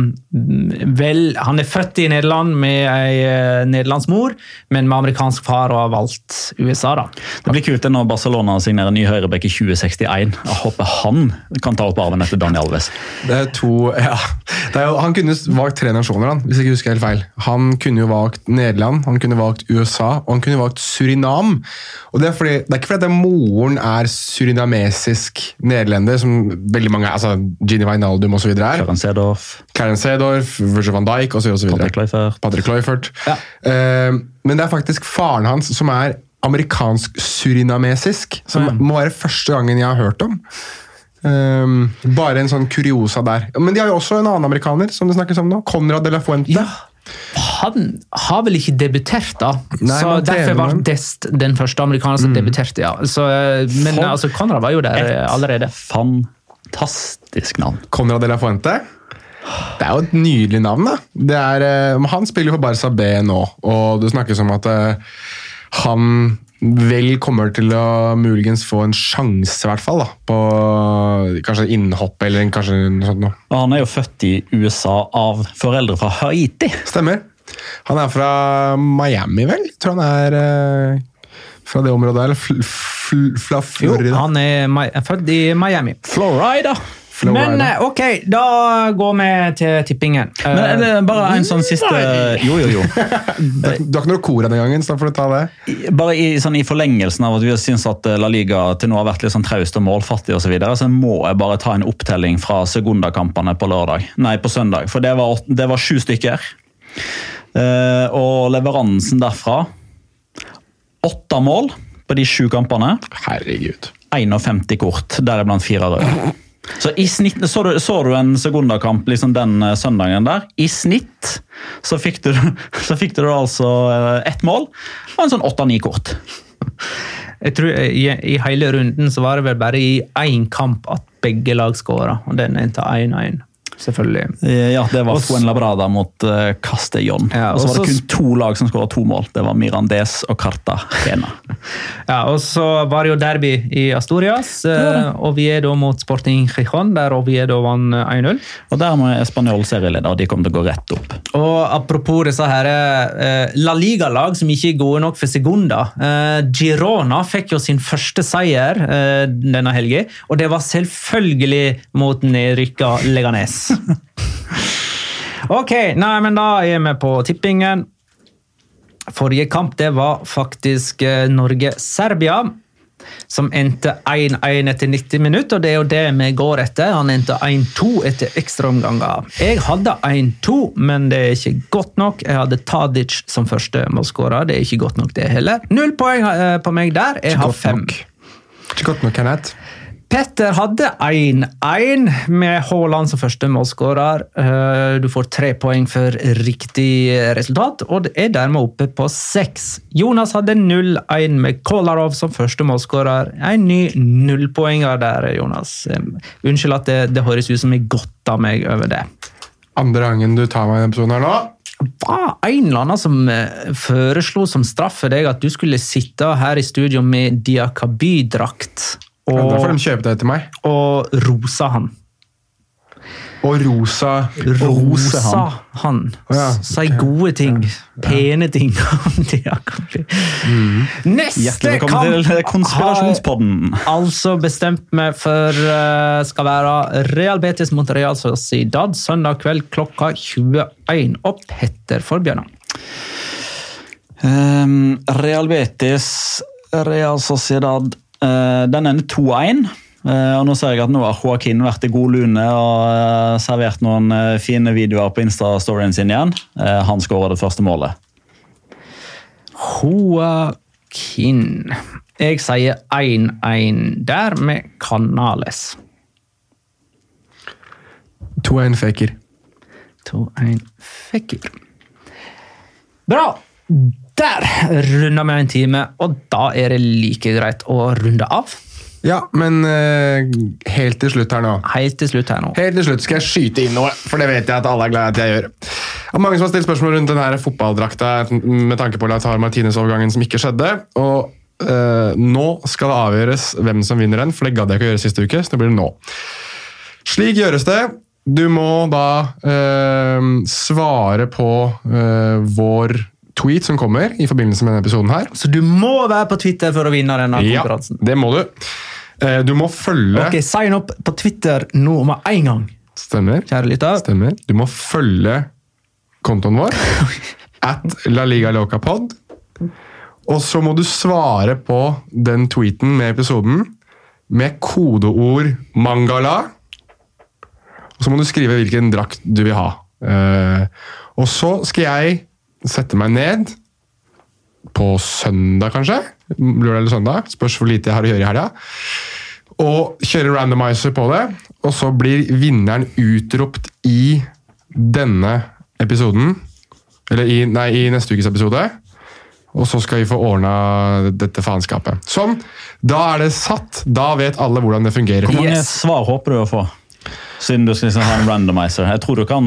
vel Han er født i Nederland med ei eh, nederlandsk mor, men med amerikansk far og har valgt USA. da. Det blir kult når Barcelona signerer ny høyrebekk i 2061. Jeg håper han kan ta opp arven etter Daniel Alves. Det er to, ja. Er jo, han kunne valgt tre nasjoner, han, hvis jeg ikke husker helt feil. Han kunne jo valgt Nederland, han kunne valgt USA og han kunne valgt Surinam. Og Det er, fordi, det er ikke fordi at moren er surinamesisk nederlender, som veldig mange altså Gini Wijnaldum osv. er. Karen Sedorf. Karen Sedorf, Virgil van Dijk osv. Patrick Leifert. Patrick Leifert. Ja. Uh, men det er faktisk faren hans som er amerikansk-surinamesisk, som mm. må være første gangen jeg har hørt om. Um, bare en sånn kuriosa der. Men de har jo også en annen amerikaner som det snakkes om nå. Conrad de la Fuente. Ja. Han har vel ikke debutert, da. Nei, så Derfor var Dest den første amerikaneren som mm. debuterte. ja. Så, eh, men altså, Conrad var jo der allerede. Fan fantastisk navn. Conrad de la Fuente. Det er jo et nydelig navn. da. Er, uh, han spiller for Barca B nå, og det snakkes om at uh, han vel kommer til å muligens få en sjanse, i hvert fall, da, på kanskje innhopp eller kanskje noe sånt. Noe. Han er jo født i USA av foreldre fra Haiti. Stemmer. Han er fra Miami, vel? Jeg tror han er eh, fra det området der. Fl fl fra Jo, Florida. han er, født i Miami. Florida. Florida. Men eh, ok, da går vi til tippingen. Men er det bare en sånn siste Jo, jo, jo. Du har ikke noe kor denne gangen, så da får du ta det. Bare i, sånn, i forlengelsen av at vi syns at La Liga til nå har vært litt sånn traust og målfattig og så, videre, så må jeg bare ta en opptelling fra sekundakampene på lørdag. Nei, på søndag. For det var, det var sju stykker. Eh, og leveransen derfra Åtte mål på de sju kampene. Herregud. 51 kort, deriblant fire røde. Så i snitt, så du, så du en sekundakamp liksom den eh, søndagen der? I snitt så fikk du, så fikk du altså eh, ett mål og en sånn åtte-ni kort. Jeg tror eh, i, I hele runden så var det vel bare i én kamp at begge lag skåra, og den endte 1-1. Selvfølgelig. Eh, Ja, det var Fuen Labrada mot uh, Castellón. Ja, og så var det kun to lag som skåra to mål. Det var Mirandes og Cartagena. Ja, og så var det jo derby i Asturias. er da mot Sporting Gijon, der Oviedo vant vann 1-0. Og dermed er Spanjol serieleder, og de kommer til å gå rett opp. Og apropos disse her, uh, La Liga-lag som ikke er gode nok for Segunda. Uh, Girona fikk jo sin første seier uh, denne helga, og det var selvfølgelig mot nedrykka Leganes. ok, nei, men da er vi på tippingen. Forrige kamp det var faktisk eh, Norge-Serbia. Som endte 1-1 etter 90 minutter, og det er jo det vi går etter. Han endte 1-2 etter ekstraomganger. Jeg hadde 1-2, men det er ikke godt nok. Jeg hadde Tadic som første målskårer. Det er ikke godt nok, det heller. Null poeng eh, på meg der. Jeg har fem. Ikke godt nok, Kenneth. Petter hadde 1-1 med Haaland som første målskårer. Eh, Du får tre poeng for riktig resultat, og det er dermed oppe på seks. Jonas hadde 0-1 med Kolarov som første målskårer. En ny nullpoenger der, Jonas. Eh, Unnskyld at det, det høres ut som jeg godter meg over det. Andre gangen du tar meg i denne episoden her nå. var en eller annen som eh, foreslo som straff for deg at du skulle sitte her i studio med Diakaby-drakt Ja, derfor og, de kjøper det til meg. og rosa han. Og rosa Rosa han. Oh, ja, Si gode ting. Pene ting om Diakaby. Neste kamp til Konspirasjonspodden. har altså bestemt meg for uh, skal være Real Betis mot Real Sociedad søndag kveld klokka 21. Og Petter for Bjørnar. Um, Real Betis, Real Sociedad eh, Den ender 2-1. Eh, og nå ser jeg at nå har Joaquin vært i god lune og eh, servert noen eh, fine videoer på Insta-storyen sin igjen. Eh, han skårer det første målet. Joaquin. Jeg sier 1-1 der med Canales. 2-1 faker. 2-1 Fekker. Bra! Der runder vi en time, og da er det like greit å runde av. Ja, men uh, helt til slutt her nå. Helt til slutt her nå. Helt til slutt skal jeg skyte inn noe, for det vet jeg at alle er glad i at jeg gjør. Er mange som har stilt spørsmål rundt denne fotballdrakta med tanke på Lautaro Martinez-overgangen som ikke skjedde. Og uh, nå skal det avgjøres hvem som vinner den, for det gadd jeg ikke å gjøre siste uke. så det blir det nå. Slik gjøres det. Du må da uh, svare på vår tweet som kommer i forbindelse med denne episoden her. Så du må være på Twitter for å vinne denne Ja, konkurransen. det må du. Eh, Du må følge Ok, Sign opp på Twitter nå med en gang, Stemmer. kjære lytter. Stemmer. Du må følge kontoen vår. At La Liga Loca Pod. Og så må du svare på den tweeten med episoden med kodeord 'mangala'. Og så må du skrive hvilken drakt du vil ha. Eh, og så skal jeg sette meg ned på søndag, kanskje. Lørdag eller søndag. Spørs hvor lite jeg har å gjøre i helga. Og kjøre randomizer på det. Og så blir vinneren utropt i denne episoden. Eller i, nei, i neste ukes episode. Og så skal vi få ordna dette faenskapet. Sånn. Da er det satt. Da vet alle hvordan det fungerer. Hvor mange Yes. svar håper du å få? Siden du skal liksom ha en randomizer. Jeg tror du kan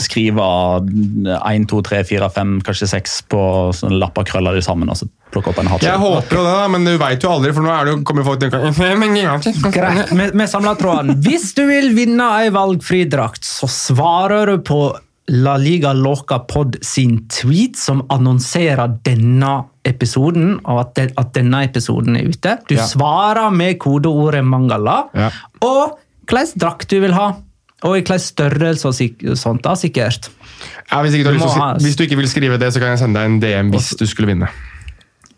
skrive 1, 2, 3, 4, 5, kanskje 6 på sånne lapper, krøller de sammen og så plukke opp en hatt. Jeg håper jo det, da, men du veit jo aldri, for nå er det jo, kommer folk til å Greit, vi, vi samler tråden. Hvis du vil vinne ei valgfri drakt, så svarer du på La Liga Loca Pod sin tweet som annonserer denne episoden, og at, den, at denne episoden er ute. Du Ja. svarer med kodeordet 'mangala', Ja. og hvilken drakt du vil ha. Og i hvilken størrelse og sånt, da, sikkert. Ja, hvis, du Du ha- hvis du ikke vil skrive det, så kan jeg sende deg en DM hvis du skulle vinne.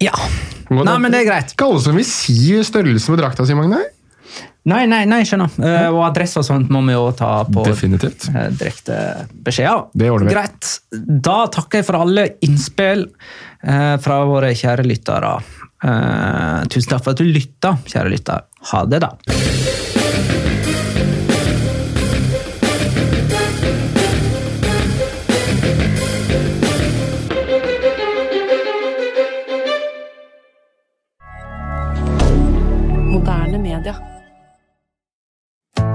Ja. Nei, men det er greit. Ikke alle som vil si størrelsen på drakta si, Magne. Nei, nei, nei, skjønner. Uh, og adresse og sånt må vi jo ta på Definitivt. eh, direkte beskjeder. Det ordner vi. Greit. Da takker jeg for alle innspill uh, fra våre kjære lyttere. Tusen takk for at du lytta, kjære lytter. Ha det, da.